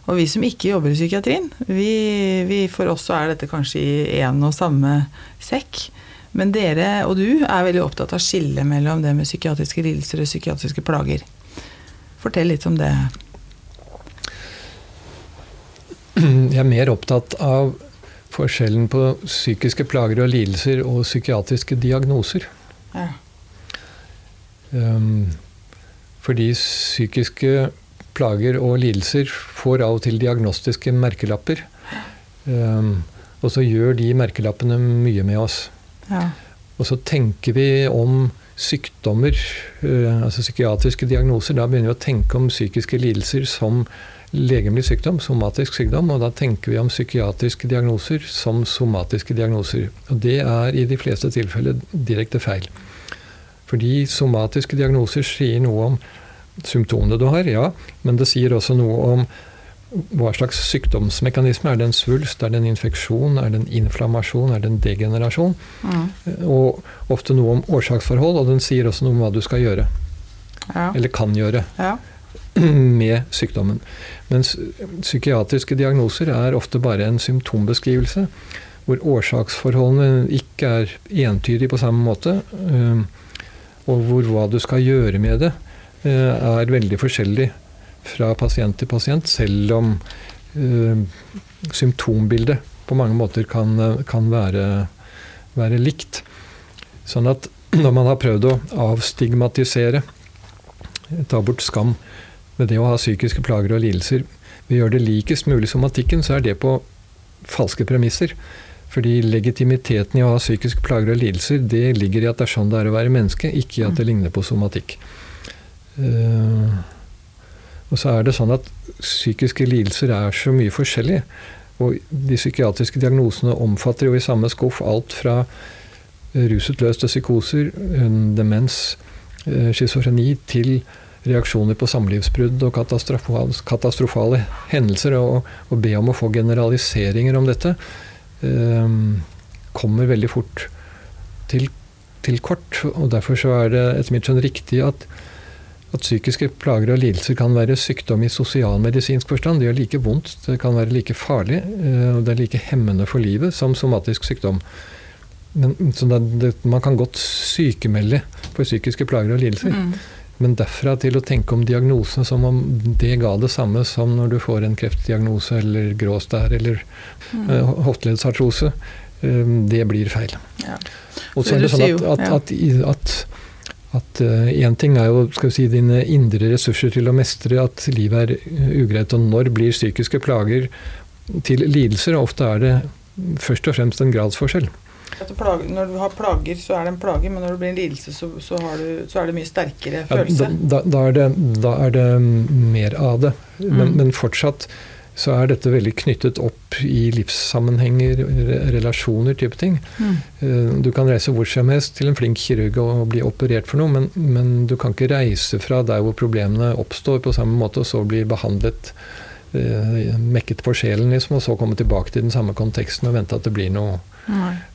Og vi som ikke jobber i psykiatrien, vi, vi for oss så er dette kanskje i én og samme sekk. Men dere og du er veldig opptatt av skillet mellom det med psykiatriske lidelser og psykiatriske plager. Fortell litt om det. Jeg er mer opptatt av forskjellen på psykiske plager og lidelser og psykiatriske diagnoser. Ja. Um, fordi psykiske plager og lidelser får av og til diagnostiske merkelapper. Um, og så gjør de merkelappene mye med oss. Ja. Og så tenker vi om sykdommer, uh, altså psykiatriske diagnoser. Da begynner vi å tenke om psykiske lidelser som legemlig sykdom, somatisk sykdom. Og da tenker vi om psykiatriske diagnoser som somatiske diagnoser. Og det er i de fleste tilfeller direkte feil. Fordi somatiske diagnoser sier noe om symptomene du har, ja. Men det sier også noe om hva slags sykdomsmekanisme. Er det en svulst, er det en infeksjon, er det en inflammasjon, er det en degenerasjon? Mm. Og ofte noe om årsaksforhold, og den sier også noe om hva du skal gjøre. Ja. Eller kan gjøre. Ja. <clears throat> Med sykdommen. Mens psykiatriske diagnoser er ofte bare en symptombeskrivelse. Hvor årsaksforholdene ikke er entydige på samme måte. Og hvor hva du skal gjøre med det, Eh, er veldig forskjellig fra pasient til pasient, selv om uh, symptombildet på mange måter kan, kan være, være, likt. Sånn at <clears throat> når man har prøvd å avstigmatisere, ta bort skam ved det å ha psykiske plager og lidelser, ved å gjøre det likest mulig somatikken, så er det på falske premisser. Fordi legitimiteten i å ha psykiske plager og lidelser, det ligger i at det er sånn det er å være menneske, ikke i at det ligner på somatikk. Uh, og så er det sånn at psykiske lidelser er så mye forskjellig. Og de psykiatriske diagnosene omfatter jo i samme skuff alt fra rusutløste psykoser, demens, uh, schizofreni, til reaksjoner på samlivsbrudd og katastrofale, katastrofale hendelser. Og, og, be om å få generaliseringer om dette. eh, kommer veldig fort til, til kort. Og derfor så er det etter mitt skjønn riktig at, at psykiske plager og lidelser kan være sykdom i sosialmedisinsk forstand. Det gjør like vondt, det kan være like farlig, eh, og det er like hemmende for livet som somatisk sykdom. Men, det, det, man kan godt sykemelde for psykiske plager og lidelser. Mm. Men derfra til å tenke om diagnosen som om det ga det samme som når du får en kreftdiagnose eller gråstær eller mm. uh, hofteleddsartrose, um, det blir feil. Ja. Og så er det sånn at, at, at, at, at uh, ting er jo skal vi si, dine indre ressurser til å mestre at livet er ugreit, og når blir psykiske plager til lidelser? Og ofte er det først og fremst en gradsforskjell. Plager, når du har plager, så er det en plage, men når det blir en lidelse, så, så, du, så er det mye sterkere følelse. Ja, da, da, er det, da, er det, mer av det. Men, mm. men, fortsatt så er dette veldig knyttet opp i livssammenhenger, relasjoner, type ting. Mm. Eh, du kan reise hvor som helst til en flink kirurg og bli operert for noe, men, men, du kan ikke reise fra der hvor problemene oppstår på samme måte, og så bli behandlet eh, mekket på sjelen, liksom, og så komme tilbake til den samme konteksten og vente at det blir noe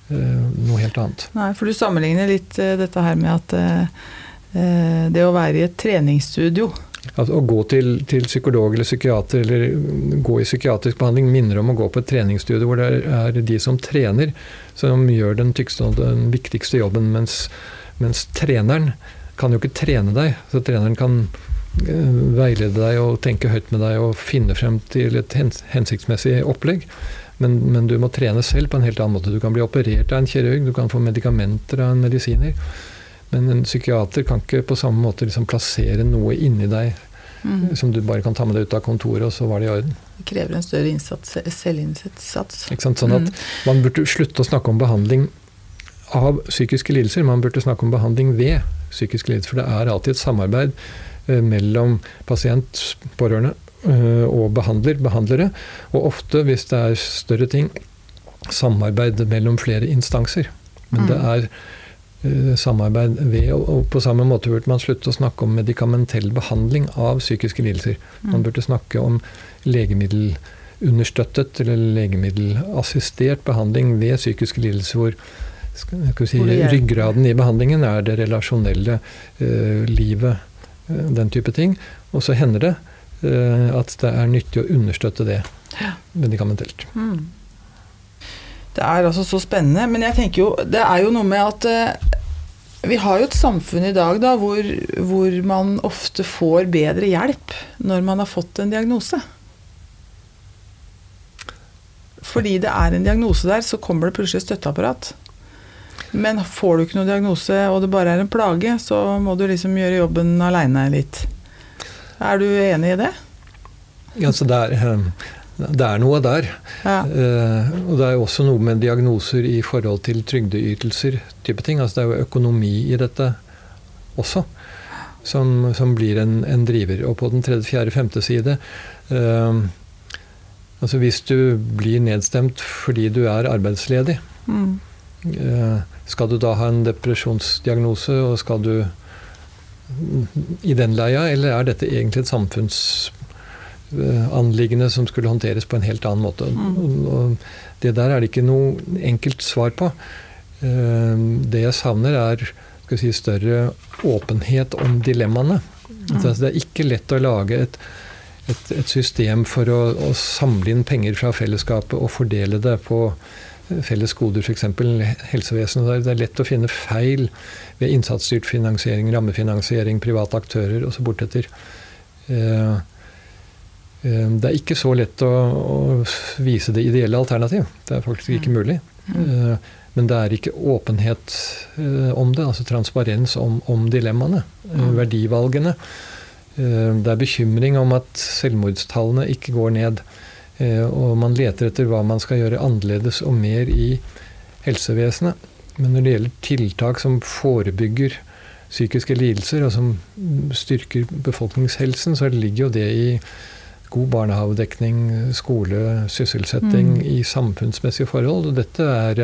Eh, noe helt annet. Nei, for du sammenligner litt uh, dette her med at eh, det å være i et treningsstudio Altså, å gå til, til, psykolog eller psykiater eller gå i psykiatrisk behandling minner om å gå på et treningsstudio hvor det er, de som trener, som gjør den tykkeste og den viktigste jobben, mens, mens treneren kan jo ikke trene deg. Så treneren kan veilede deg og tenke høyt med deg og finne frem til et hensiktsmessig opplegg. Men, men, du må trene selv på en helt annen måte. Du kan bli operert av en kirurg, du kan få medikamenter av en medisiner. Men en psykiater kan ikke på samme måte liksom plassere noe inni deg mm. som du bare kan ta med deg ut av kontoret, og så var det i orden. Det krever en større innsats, selvinnsats. Ikke sant? Sånn at mm. man burde slutte å snakke om behandling av psykiske lidelser. Man burde snakke om behandling ved psykiske lidelser. For det er alltid et samarbeid eh, mellom pasient, pårørende Eh, og behandler, behandlere. Og ofte, hvis det er større ting, samarbeid mellom flere instanser. Men mm. det er uh, samarbeid ved og, på samme måte burde man slutte å snakke om medikamentell behandling av psykiske lidelser. Mm. Man burde snakke om legemiddelunderstøttet eller legemiddelassistert behandling ved psykiske lidelser, hvor si, ryggraden i behandlingen er det relasjonelle eh, livet, uh, den type ting. Og så hender det Eh, at det er nyttig å understøtte det medikamentelt. Mm. Det er altså så spennende. Men jeg tenker jo, det er jo noe med at eh, vi har jo et samfunn i dag da, hvor, hvor, man ofte får bedre hjelp når man har fått en diagnose. Fordi det er en diagnose der, så kommer det plutselig støtteapparat. Men får du ikke noen diagnose, og det bare er en plage, så må du liksom gjøre jobben aleine litt. Er du enig i det? Ja, så det er, eh, det er noe der. Ja. Uh, og det er jo også noe med diagnoser i forhold til trygdeytelser. type ting. Altså Det er jo økonomi i dette også, som, som blir en, en, driver. Og på den tredje, fjerde, femte side uh, altså Hvis du blir nedstemt fordi du er arbeidsledig, mm. uh, skal du da ha en depresjonsdiagnose, og skal du i den leia, eller er dette egentlig et samfunnsanliggende som skulle håndteres på en helt annen måte? Mm. Det der er det ikke noe enkelt svar på. Eh, det jeg savner, er si, større åpenhet om dilemmaene. Mm. Det er ikke lett å lage et, et, et system for å, å, samle inn penger fra fellesskapet og fordele det på felles goder, f.eks. helsevesenet. Det er lett å finne feil ved innsatsstyrt finansiering, rammefinansiering, private aktører og så bortetter. Eh, eh, det er ikke så lett å, vise det ideelle alternativ. Det er faktisk ikke mm. mulig. Mm. Men det er ikke åpenhet om det, altså transparens om, om dilemmaene, mm. verdivalgene. Det er bekymring om at selvmordstallene ikke går ned. Eh, og man leter etter hva man skal gjøre annerledes og mer i helsevesenet. Men når det gjelder tiltak som forebygger psykiske lidelser, og som styrker befolkningshelsen, så ligger jo det i god barnehavedekning, skole, sysselsetting, mm. i samfunnsmessige forhold. Og dette er,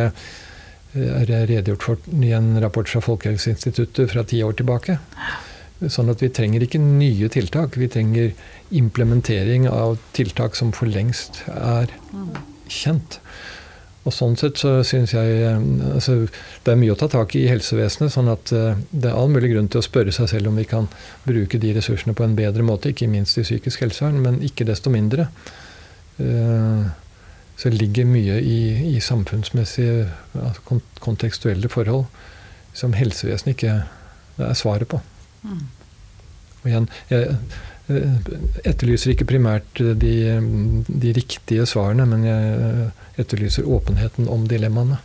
er redegjort for i en rapport fra Folkehelseinstituttet fra ti år tilbake. Sånn at vi trenger ikke nye tiltak. Vi trenger implementering av tiltak som for lengst er kjent. Og sånn sett så syns jeg eh, altså, Det er mye å ta tak i i helsevesenet. sånn at uh, det er all mulig grunn til å spørre seg selv om vi kan bruke de ressursene på en bedre måte, ikke minst i psykisk helsevern, men ikke desto mindre. Så så ligger mye i, i samfunnsmessige, altså, kontekstuelle forhold som helsevesenet ikke er svaret på. Mm. Og igjen, jeg, etterlyser ikke primært de, de, riktige svarene, men jeg etterlyser åpenheten om dilemmaene.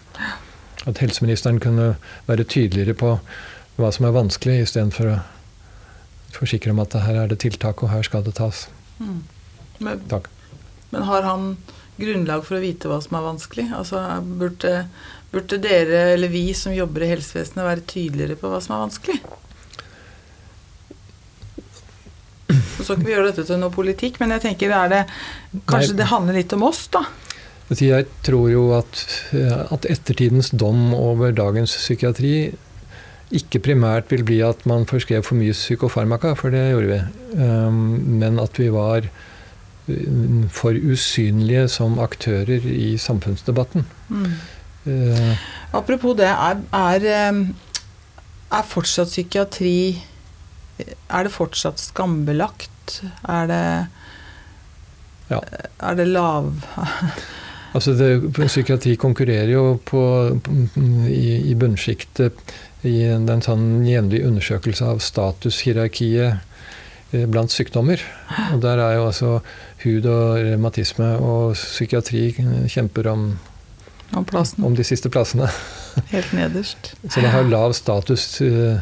At helseministeren kunne være tydeligere på hva som er vanskelig, istedenfor å forsikre om at her er det tiltak, og her skal det tas. Mm. Men. Men har han grunnlag for å vite hva som er vanskelig? Altså, burde, burde dere, eller vi som jobber i helsevesenet, være tydeligere på hva som er vanskelig? Så skal ikke vi gjøre dette til noe politikk, men jeg tenker er det, kanskje Nei. det handler litt om oss, da? Jeg tror jo at, at, ettertidens dom over dagens psykiatri ikke primært vil bli at man forskrev for mye psykofarmaka, for det gjorde vi. Um, men at vi var um, for usynlige som aktører i samfunnsdebatten. Mm. Uh, Apropos det, er, er, um, er fortsatt psykiatri er det fortsatt skambelagt? Er det ja. Er det lav <laughs> Altså det, Psykiatri konkurrerer jo på, i, i bunnsjiktet i en, en sånn jevnlig undersøkelse av statushierarkiet eh, blant sykdommer. Og der er jo altså hud og revmatisme og psykiatri kjemper om, om, om de siste plassene. Helt nederst. <laughs> Så det har lav status. Uh,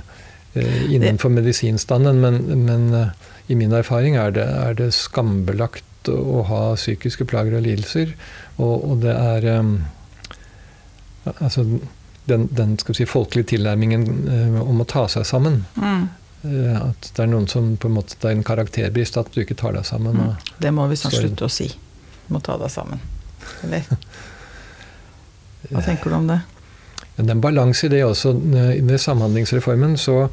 innenfor medisinstanden. Men, men eh, i min erfaring er det, er det, skambelagt å ha psykiske plager og lidelser. Og, og det er um, Altså den, den si, folkelige tilnærmingen om å ta seg sammen. Mm. At det er noen som på en måte, det er en karakterbrist at du ikke tar deg sammen. Mm. Det må vi snart slutte å si. Du må ta deg sammen. Eller? <laughs> Hva tenker du om det? Det er en balanse i det også. Ved Samhandlingsreformen så,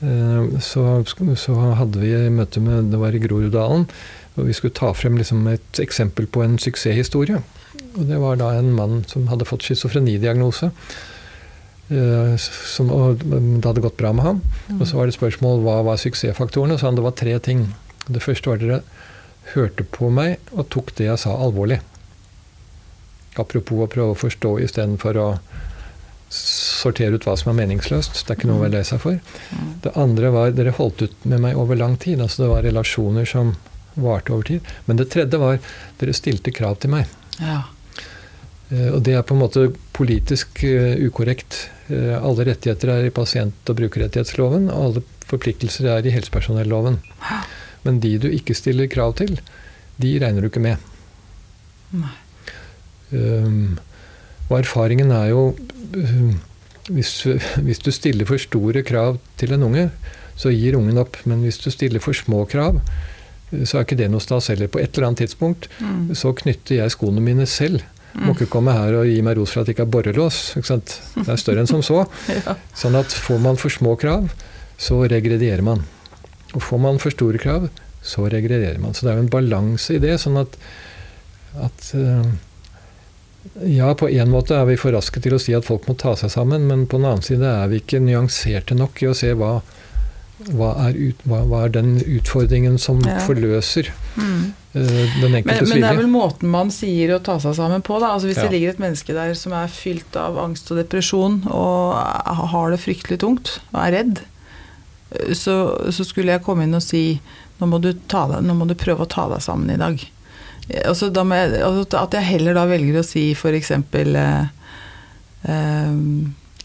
eh, så, så hadde vi møte med Det var i Groruddalen. Og vi skulle ta frem liksom et eksempel på en suksesshistorie. Og det var da en mann som hadde fått schizofrenidiagnose. Eh, som, og det hadde gått bra med ham. Mm. Og så var det spørsmål hva var suksessfaktorene. Så han det var tre ting. Det første var dere hørte på meg og tok det jeg sa, alvorlig. Apropos å prøve å forstå istedenfor å sortere ut hva som er meningsløst. Det er ikke noe å være lei seg for. Det andre var dere holdt ut med meg over lang tid. altså Det var relasjoner som varte over tid. Men det tredje var dere stilte krav til meg. Ja. Uh, og det er på en måte politisk uh, ukorrekt. Uh, alle rettigheter er i pasient- og brukerrettighetsloven, og alle forpliktelser er i helsepersonelloven. Men de du ikke stiller krav til, de regner du ikke med. Um, og erfaringen er jo hvis, hvis, du stiller for store krav til en unge, så gir ungen opp. Men hvis du stiller for små krav, så er ikke det noe stas heller. På et eller annet tidspunkt mm. så knytter jeg skoene mine selv. Mm. Må ikke komme her og gi meg ros for at det ikke er borrelås. Ikke det er større enn som så. <laughs> ja. Sånn at får man for små krav, så regredierer man. Og får man for store krav, så regredierer man. Så det er jo en balanse i det. sånn at, at uh, ja, på en måte er vi for raske til å si at folk må ta seg sammen, men på den annen side er vi ikke nyanserte nok i å se hva, hva, er, ut, hva, hva er, den utfordringen som ja. forløser mm. uh, den enkeltes men, men det er vel måten man sier å ta seg sammen på, da. Altså hvis ja. det ligger et menneske der som er fylt av angst og depresjon, og har det fryktelig tungt, og er redd, så, så skulle jeg komme inn og si nå må, ta, nå må du prøve å ta deg sammen i dag. Altså, jeg, altså, at jeg heller da velger å si f.eks. Eh, eh,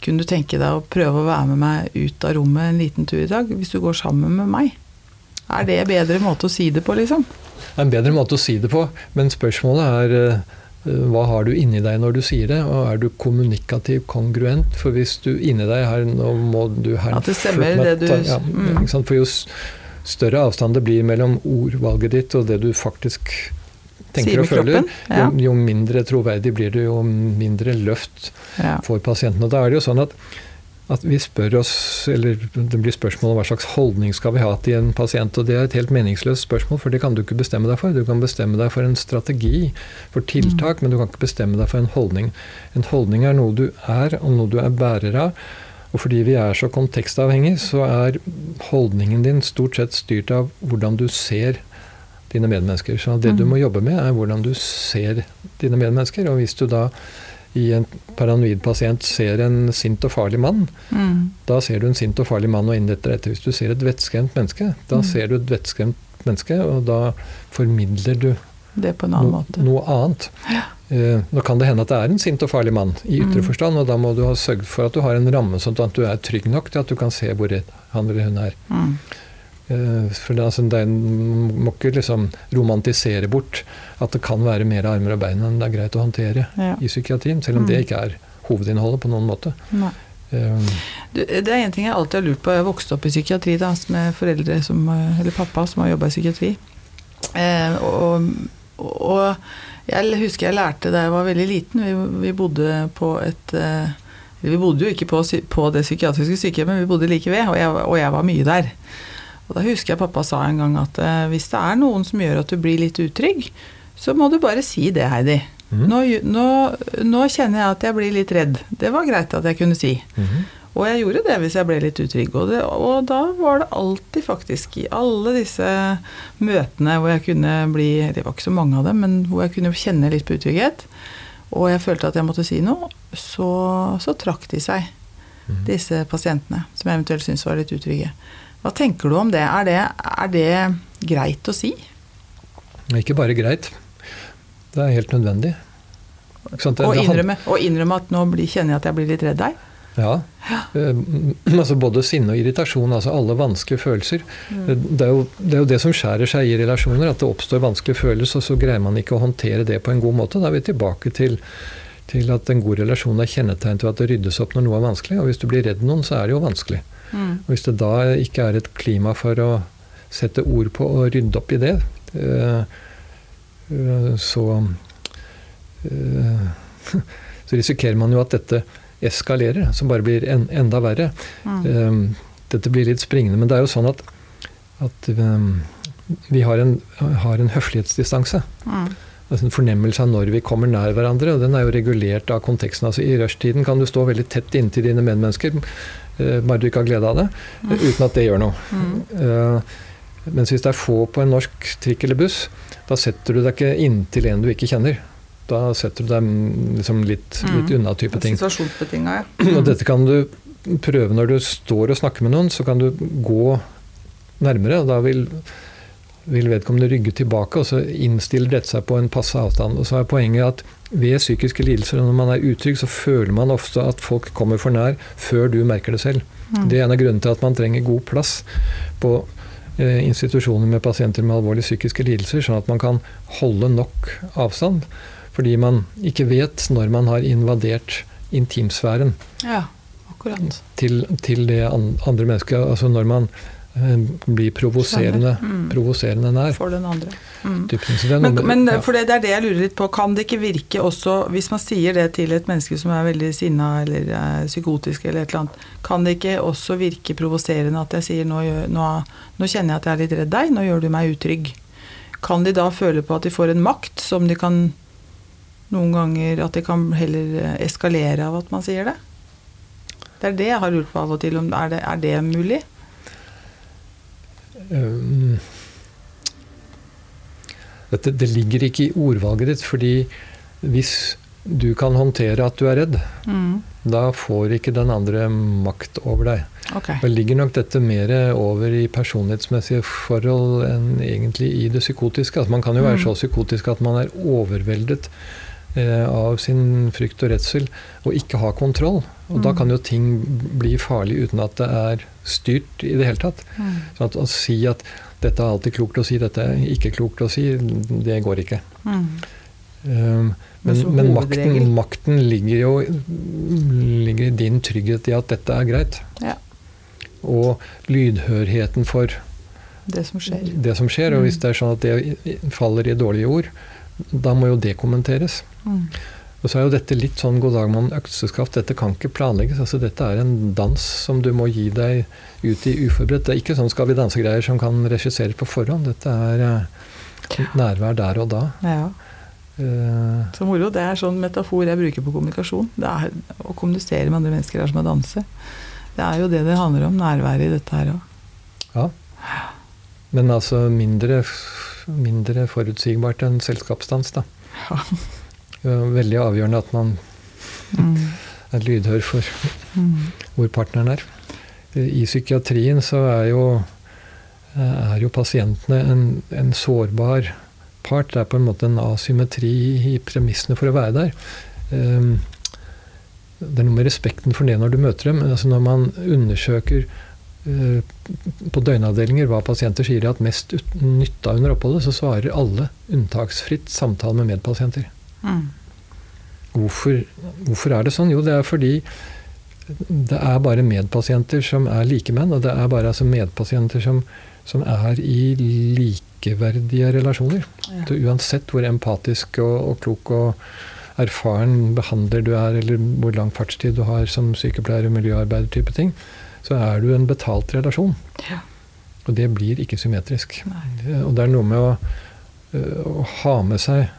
kunne du tenke deg å prøve å være med meg ut av rommet en liten tur i dag, hvis du går sammen med meg? Er det en bedre måte å si det på, liksom? Det er en bedre måte å si det på, men spørsmålet er eh, hva har du inni deg når du sier det, og er du kommunikativ kongruent? For hvis du inni deg her Nå må du her At det stemmer, det du ja, mm. For jo større avstand det blir mellom ordvalget ditt og det du faktisk tenker og føler, jo, jo, mindre troverdig blir det, jo mindre løft ja. for pasienten. Og da er det jo sånn at at vi spør oss, eller det blir spørsmål om hva slags holdning skal vi ha til en pasient. Og det er et helt meningsløst spørsmål, for det kan du ikke bestemme deg for. Du kan bestemme deg for en strategi, for tiltak, mm. men du kan ikke bestemme deg for en holdning. En holdning er noe du er, og noe du er bærer av. Og fordi vi er så kontekstavhengig, så er holdningen din stort sett styrt av hvordan du ser dine medmennesker. Så det du mm. må jobbe med, er hvordan du ser dine medmennesker. Og hvis du da i en paranoid pasient ser en sint og farlig mann, mm. da ser du en sint og farlig mann og innretter etter. Hvis du ser et vettskremt menneske, da mm. ser du et vettskremt menneske, og da formidler du det på en annen no, måte. noe annet. Ja. Eh, nå kan det hende at det er en sint og farlig mann i ytre mm. forstand, og da må du ha sørget for at du har en ramme sånn at du er trygg nok til at du kan se hvor han eller hun er. Mm. Eh, for det, altså, det må ikke liksom romantisere bort at det kan være mer armer og bein enn det er greit å håndtere ja. i psykiatrien. Selv om mm. det ikke er hovedinnholdet på noen måte. Um, du, det er en ting jeg alltid har lurt på. Jeg vokste opp i psykiatri da, med foreldre som, eller pappa som har jobba i psykiatri. Eh, og, og, jeg husker jeg lærte da jeg var veldig liten. Vi, vi bodde på et eh, Vi bodde jo ikke på, på det psykiatriske sykehjemmet, vi bodde like ved, og jeg, og jeg var mye der. Og da husker jeg pappa sa en gang at eh, hvis det er noen som gjør at du blir litt utrygg, så må du bare si det, Heidi. Mm. Nå, nå, nå, kjenner jeg at jeg blir litt redd. Det var greit at jeg kunne si. Mm. Og jeg gjorde det hvis jeg ble litt utrygg. Og, det, og, da var det alltid, faktisk, i alle disse møtene hvor jeg kunne bli Det var ikke så mange av dem, men hvor jeg kunne kjenne litt på utrygghet, og jeg følte at jeg måtte si noe, så, så trakk de seg, mm. disse pasientene som jeg eventuelt syntes var litt utrygge. Hva tenker du om det? Er det, er det greit å si? Ikke bare greit. Det er helt nødvendig. Og innrømme, og innrømme, at nå blir, kjenner jeg at jeg blir litt redd deg? Ja. ja. Eh, <clears throat> altså både sinne og irritasjon, altså alle vanskelige følelser. Mm. Det, er jo, det, er jo, det som skjærer seg i relasjoner, at det oppstår vanskelige følelser, og så greier man ikke å håndtere det på en god måte. Da er vi tilbake til, til at en god relasjon er kjennetegn til at det ryddes opp når noe er vanskelig. Og hvis du blir redd noen, så er det jo vanskelig. Mm. Og Hvis det da ikke er et klima for å sette ord på og rydde opp i det, eh, eh, så eh, <laughs> så risikerer man jo at dette eskalerer, som bare blir en, enda verre. Mm. Dette blir litt springende, men det er jo sånn at, at vi har en, har en høflighetsdistanse. Mm. Altså en fornemmelse av når vi kommer nær hverandre, og den er jo regulert av konteksten. Altså I rushtiden kan du stå veldig tett inntil dine medmennesker, Eh, bare du ikke har glede av det, mm. uten at det gjør noe. Mm. Uh, mens hvis det er få på en norsk trikk eller buss, da setter du deg ikke inntil en du ikke kjenner. Da setter du deg liksom litt, mm. litt unna type ting. Ja. <clears throat> Og dette kan du prøve når du står og snakker med noen, så kan du gå nærmere. og da vil vil vedkommende rygge tilbake, og så innstiller dette seg på en passe avstand. Og så er poenget at ved psykiske lidelser, når man er utrygg, så føler man ofte at folk kommer for nær før du merker det selv. Mm. Det er en av grunnene til at man trenger god plass på eh, institusjoner med pasienter med alvorlige psykiske lidelser, sånn at man kan holde nok avstand. Fordi man ikke vet når man har invadert intimsfæren ja, til, til, det andre mennesket. Altså når man blir provoserende, mm. provoserende nær. For den andre. Mm. Men, men ja. for det, det, er det jeg lurer litt på. Kan det ikke virke også, hvis man sier det til et menneske som er veldig sinna eller er psykotisk eller et eller annet, kan det ikke også virke provoserende at jeg sier nå, nå, nå kjenner jeg at jeg er litt redd deg, nå gjør du meg utrygg. Kan de da føle på at de får en makt som de kan noen ganger At de kan heller eskalere av at man sier det? Det er det jeg har lurt på av og til. Om er det, er det mulig? Um, dette, Det ligger ikke i ordvalget ditt, fordi hvis du kan håndtere at du er redd, mm. da får ikke den andre makt over deg. Okay. Da ligger nok dette mer over i personlighetsmessige forhold enn egentlig i det psykotiske. Altså man kan jo være mm. så psykotisk at man er overveldet eh, av sin frykt og redsel og ikke ha kontroll. Og mm. da kan jo ting bli farlig uten at det er styrt i det hele tatt. Mm. Så at å si at dette er alltid klokt å si, dette er ikke klokt å si, det går ikke. Mm. Um, men, men makten, makten, ligger jo ligger i din trygghet i at dette er greit. Ja. Og lydhørheten for det som skjer. Det som skjer Og hvis mm. det er sånn at det faller i dårlige ord, da må jo det kommenteres. Mm. Og så er jo dette litt sånn god dag mann økseskaft. Dette kan ikke planlegges. altså Dette er en dans som du må gi deg ut i uforberedt. Det er ikke sånn Skal vi danse-greier som kan regisseres på forhånd. Dette er eh, nærvær der og da. Ja. Eh, Så moro. Det er sånn metafor jeg bruker på kommunikasjon. Det er Å kommunisere med andre mennesker er som å danse. Det er jo det det handler om. Nærværet i dette her òg. ja. Men altså mindre, mindre forutsigbart enn selskapsdans, da. Ja. Veldig avgjørende at man Mm. er lydhør for Mm. hvor partneren er. I psykiatrien så er jo, er jo pasientene en, en sårbar part. Det er på en måte en asymmetri i premissene for å være der. Um, Det er noe med respekten for det når du møter dem. Altså når man undersøker uh, på døgnavdelinger hva pasienter sier de har hatt mest nytta nytte av under oppholdet, så svarer alle unntaksfritt samtale med medpasienter. Mm. Hvorfor, hvorfor er det sånn? Jo, det er fordi det er bare medpasienter som er likemenn, og det er bare altså medpasienter som, som er i likeverdige relasjoner. Ja. Så uansett hvor empatisk og, og klok og erfaren behandler du er, eller hvor lang fartstid du har som sykepleier og miljøarbeider, type ting, så er du en betalt relasjon. Ja. Og det blir ikke symmetrisk. Nei. Det- Og det er noe med å, øh, å ha med seg eh,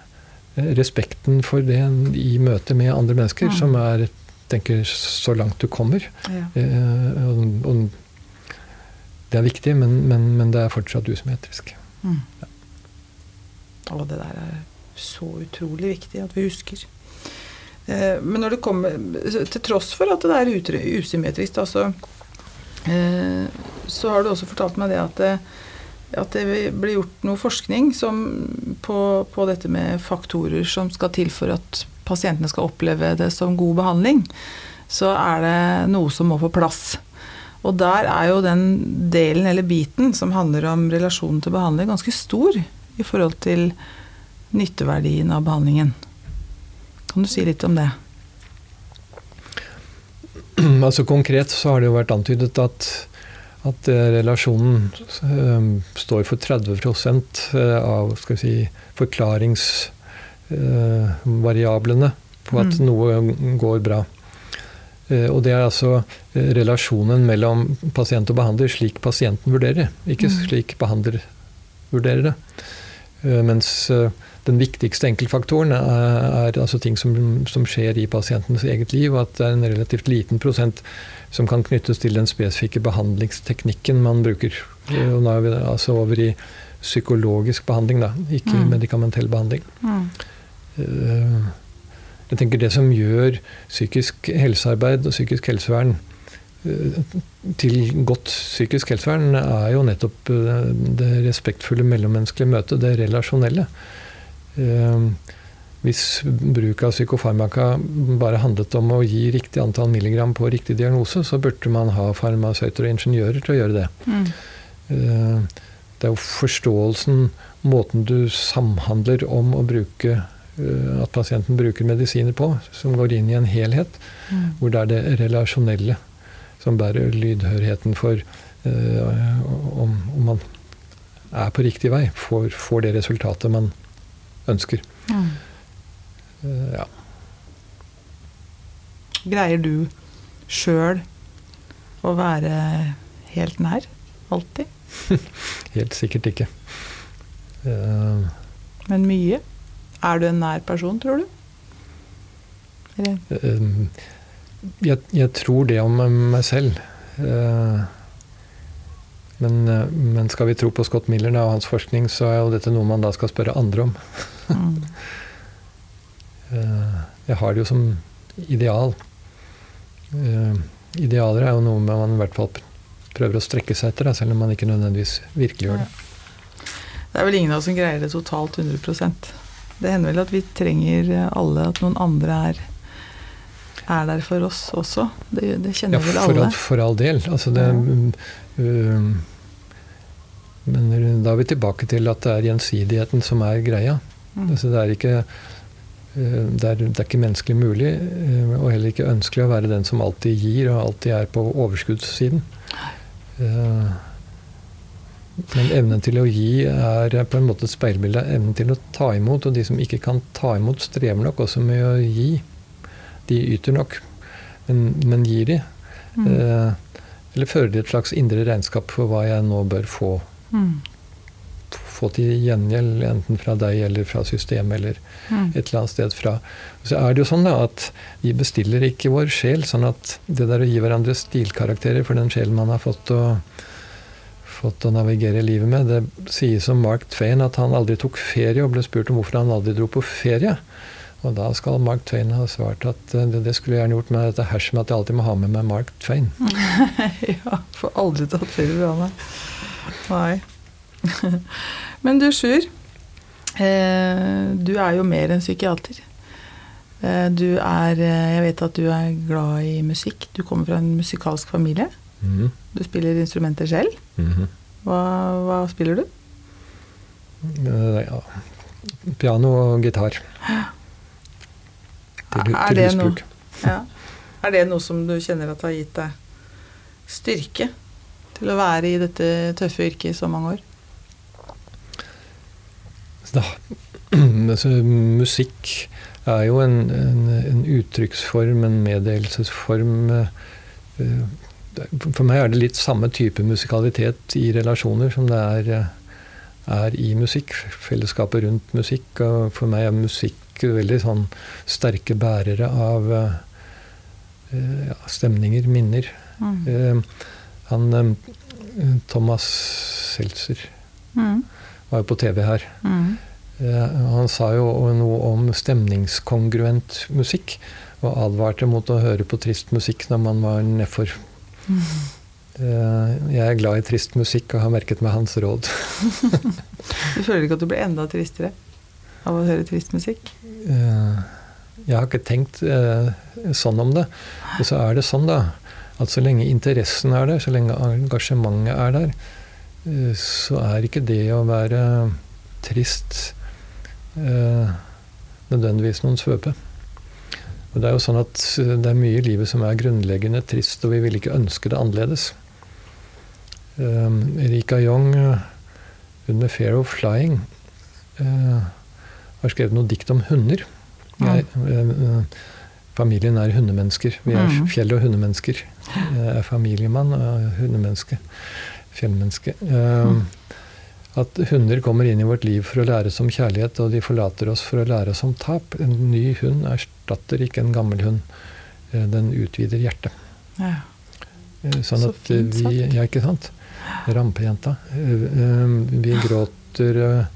respekten for det i møte med andre mennesker, Mm. som er tenker så langt du kommer. Ja. Eh, og, og det er viktig, men, men, men det er fortsatt usymmetrisk. Mm. Og det der er så utrolig viktig at vi husker. Eh, Men når det kommer Til tross for at det er usymmetrisk, da, så, eh, så har du også fortalt meg det at det, at det blir gjort noe forskning som, på, på dette med faktorer som skal til for at pasientene skal oppleve det som god behandling. Så er det noe som må på plass. Og der er jo den delen eller biten som handler om relasjonen til behandling, ganske stor i forhold til nytteverdien av behandlingen. Kan du si litt om det? <clears throat> altså Konkret så har det jo vært antydet at, at eh, relasjonen eh, står for 30 eh, av skal vi si, forklaringsvariablene på at Mm. noe går bra. Og det er altså relasjonen mellom pasient og behandler slik pasienten vurderer det, ikke Mm. slik behandler vurderer det. Mens den viktigste enkeltfaktoren er, er altså ting som, som skjer i pasientens eget liv, og at det er en relativt liten prosent som kan knyttes til den spesifikke behandlingsteknikken man bruker. Eh, Og nå er vi altså over i psykologisk behandling, da, ikke Mm. medikamentell behandling. Mm. Jeg tenker Det som gjør psykisk helsearbeid og psykisk helsevern eh, til godt psykisk helsevern, er jo nettopp eh, det respektfulle mellommenneskelige møtet, det relasjonelle. Hvis bruk av psykofarmaka bare handlet om å gi riktig antall milligram på riktig diagnose, så burde man ha farmasøyter og ingeniører til å gjøre det. Mm. Eh, Det er jo forståelsen, måten du samhandler om å bruke eh, at pasienten bruker medisiner på, som går inn i en helhet, Mm. hvor det er det relasjonelle som bærer lydhørheten for eh, om, om man er på riktig vei, får, får det resultatet man ønsker. Mm. Eh, ja. Greier du sjøl å være helt nær? Alltid? <laughs> Helt sikkert ikke. Uh, Men mye? Er du en nær person, tror du? Eller? Eh, jeg, jeg tror det om meg selv. Men, men skal vi tro på Scott Miller og hans forskning, så er jo dette noe man da skal spørre andre om. Mm. <laughs> Eh, Jeg har det jo som ideal. Eh, Idealer er jo noe man i hvert fall prøver å strekke seg etter, selv om man ikke nødvendigvis virkelig gjør det. Det er vel ingen av oss som greier det totalt 100% Det hender vel at vi trenger alle at noen andre er, er der for oss også. Det, det Ja, kjenner vel for, alle. all, for all del. Altså det, Ja. um, men da er vi tilbake til at det er gjensidigheten som er greia. Mm. Altså det, er ikke, det, er, det er ikke menneskelig mulig, uh, og heller ikke ønskelig å være den som alltid gir og alltid er på overskuddssiden. Uh, Men evnen til å gi er på en måte et speilbilde av evnen til å ta imot. Og de som ikke kan ta imot, strever nok også med å gi. De yter nok, men, men gir de? Mm. Eh, eller fører de et slags indre regnskap for hva jeg nå bør få? Mm. Få til gjengjeld, enten fra deg eller fra systemet eller mm. et eller annet sted fra. Så er det jo sånn da, at vi bestiller ikke vår sjel. sånn at det der å gi hverandre stilkarakterer for den sjelen man har fått å fått å navigere livet med. Det sies om Mark Twain at han aldri tok ferie, og ble spurt om hvorfor han aldri dro på ferie. Og da skal Mark Twain ha svart at eh, det, det skulle jeg gjerne gjort med dette herser med at jeg alltid må ha med meg Mark Twain. <laughs> ja, får aldri tatt ferie, Johanne. Nei. <laughs> Men du, Sjur. Eh, du er jo mer enn psykiater. Eh, du er Jeg vet at du er glad i musikk. Du kommer fra en musikalsk familie. Mm. Du spiller instrumenter selv. Mm. Hva, hva, spiller du? Ja. Piano og gitar. Til, er, til husbruk. Ja. Er det noe som du kjenner at har gitt deg styrke til å være i dette tøffe yrket i så mange år? Da, altså, musikk er jo en, en, en uttrykksform, en meddelelsesform. Uh, for meg er det litt samme type musikalitet i relasjoner som det er, er i musikk. Fellesskapet rundt musikk. Og for meg er musikk veldig sånn sterke bærere av ja, stemninger, minner. Mm. Han Thomas Seltzer mm. Var jo på TV her. Mm. Han sa jo noe om stemningskongruent musikk. Og advarte mot å høre på trist musikk når man var nedfor Mm. Jeg er glad i trist musikk og har merket meg hans råd. <laughs> du føler ikke at du blir enda tristere av å høre trist musikk? Eh, jeg har ikke tenkt sånn om det. Og så er det sånn, da, at så lenge interessen er der, så lenge engasjementet er der, så er ikke det å være trist nødvendigvis noen svøpe. Og det er jo sånn at eh, det er mye i livet som er grunnleggende trist, og vi vil ikke ønske det annerledes. Erika Young, hun med 'Fair of Flying', har skrevet noe dikt om hunder. Jeg, familien er hundemennesker. Vi er mm. fjell- og hundemennesker. <laughs> Jeg er familiemann og hundemenneske. Fjellmenneske. Um, at hunder kommer inn i vårt liv for å lære oss om kjærlighet, og de forlater oss for å lære oss om tap. En ny hund erstatter ikke en gammel hund. Eh, den utvider hjertet. Ja. Eh, sånn Så at fint, vi Ja, ikke sant? Rampejenta. Eh, vi gråter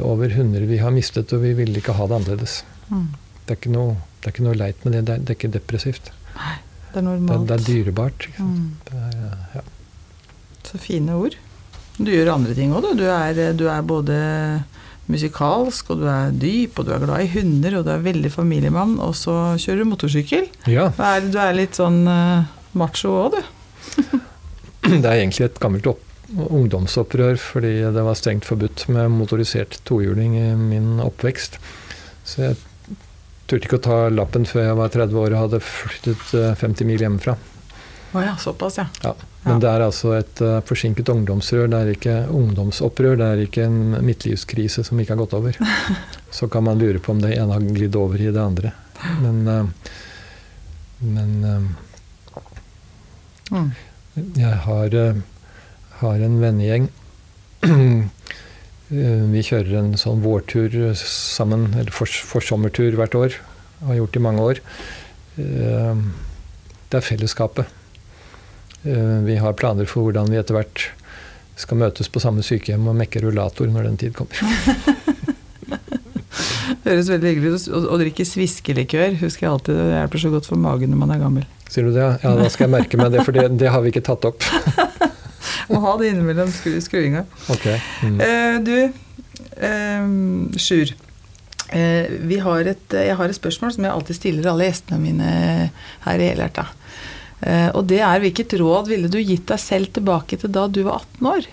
over hunder vi har mistet, og vi ville ikke ha det annerledes. Mm. Det, er noe, det, er ikke noe, leit med det. Det er, det er ikke depressivt. Nei, det er normalt. Det, er, dyrebart. Mm. Er, ja. Så fine ord. Du gjør andre ting òg, du. Du er, du er, både musikalsk, og du er dyp, og du er glad i hunder, og du er veldig familiemann, og så kjører du motorsykkel. Ja. Er, du er litt sånn uh, macho òg, du. <clears throat> det er egentlig et gammelt opp, ungdomsopprør fordi det var strengt forbudt med motorisert tohjuling i min oppvekst. Så jeg turte ikke å ta lappen før jeg var 30 år og hadde flyttet 50 eh, mil hjemmefra. Oh ja, såpass, ja. ja. Men det er altså et uh, forsinket ungdomsrør. Det er ikke ungdomsopprør. Det er ikke en midtlivskrise som ikke har gått over. <laughs> Så kan man lure på om det ene har glidd over i det andre. Men, uh, men uh, mm. jeg har, har, en vennegjeng. <clears throat> Vi kjører en sånn vårtur sammen, eller forsommertur hvert år. Har gjort i mange år. Det er fellesskapet. Eh, vi har planer for hvordan vi etter hvert skal møtes på samme sykehjem og mekke rullator når den tid kommer. <laughs> det høres veldig hyggelig ut. Å drikke sviskelikør husker jeg alltid det hjelper så godt for magen når man er gammel. Sier du det? Ja, da skal jeg merke meg det, for det, det har vi ikke tatt opp. <laughs> Må ha det innimellom skru, skruinga. Okay. Mm. Eh, du, eh, Sjur. vi har et, jeg har et spørsmål som jeg alltid stiller alle gjestene mine her i Helhjerta. Eh, og det er hvilket råd ville du gitt deg selv tilbake til da du var 18 år?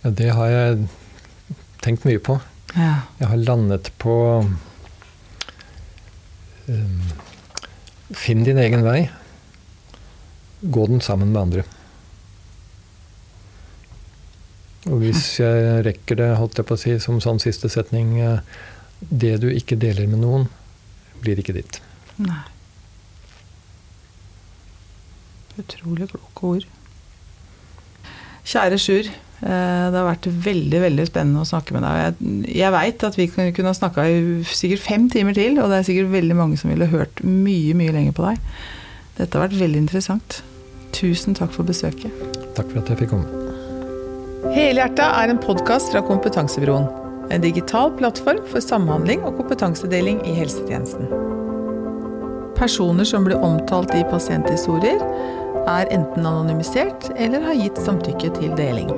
Ja, det har jeg tenkt mye på. Ja. Jeg har landet på um, Finn din egen vei. Gå den sammen med andre. Og hvis jeg rekker det, holdt jeg på å si, som sånn siste setning eh, Det du ikke deler med noen, blir ikke ditt. Nei. Utrolig kloke ord. Kjære Sjur. eh, Det har vært veldig veldig spennende å snakke med deg. Jeg, jeg veit at vi kunne kunne ha snakka i sikkert fem timer til, og det er sikkert veldig mange som ville hørt mye, mye lenger på deg. Dette har vært veldig interessant. Tusen takk for besøket. Takk for at jeg fikk komme. Helhjerta er en podkast fra Kompetansebroen. En digital plattform for samhandling og kompetansedeling i helsetjenesten. Personer som blir omtalt i pasienthistorier, er enten anonymisert eller har gitt samtykke til deling.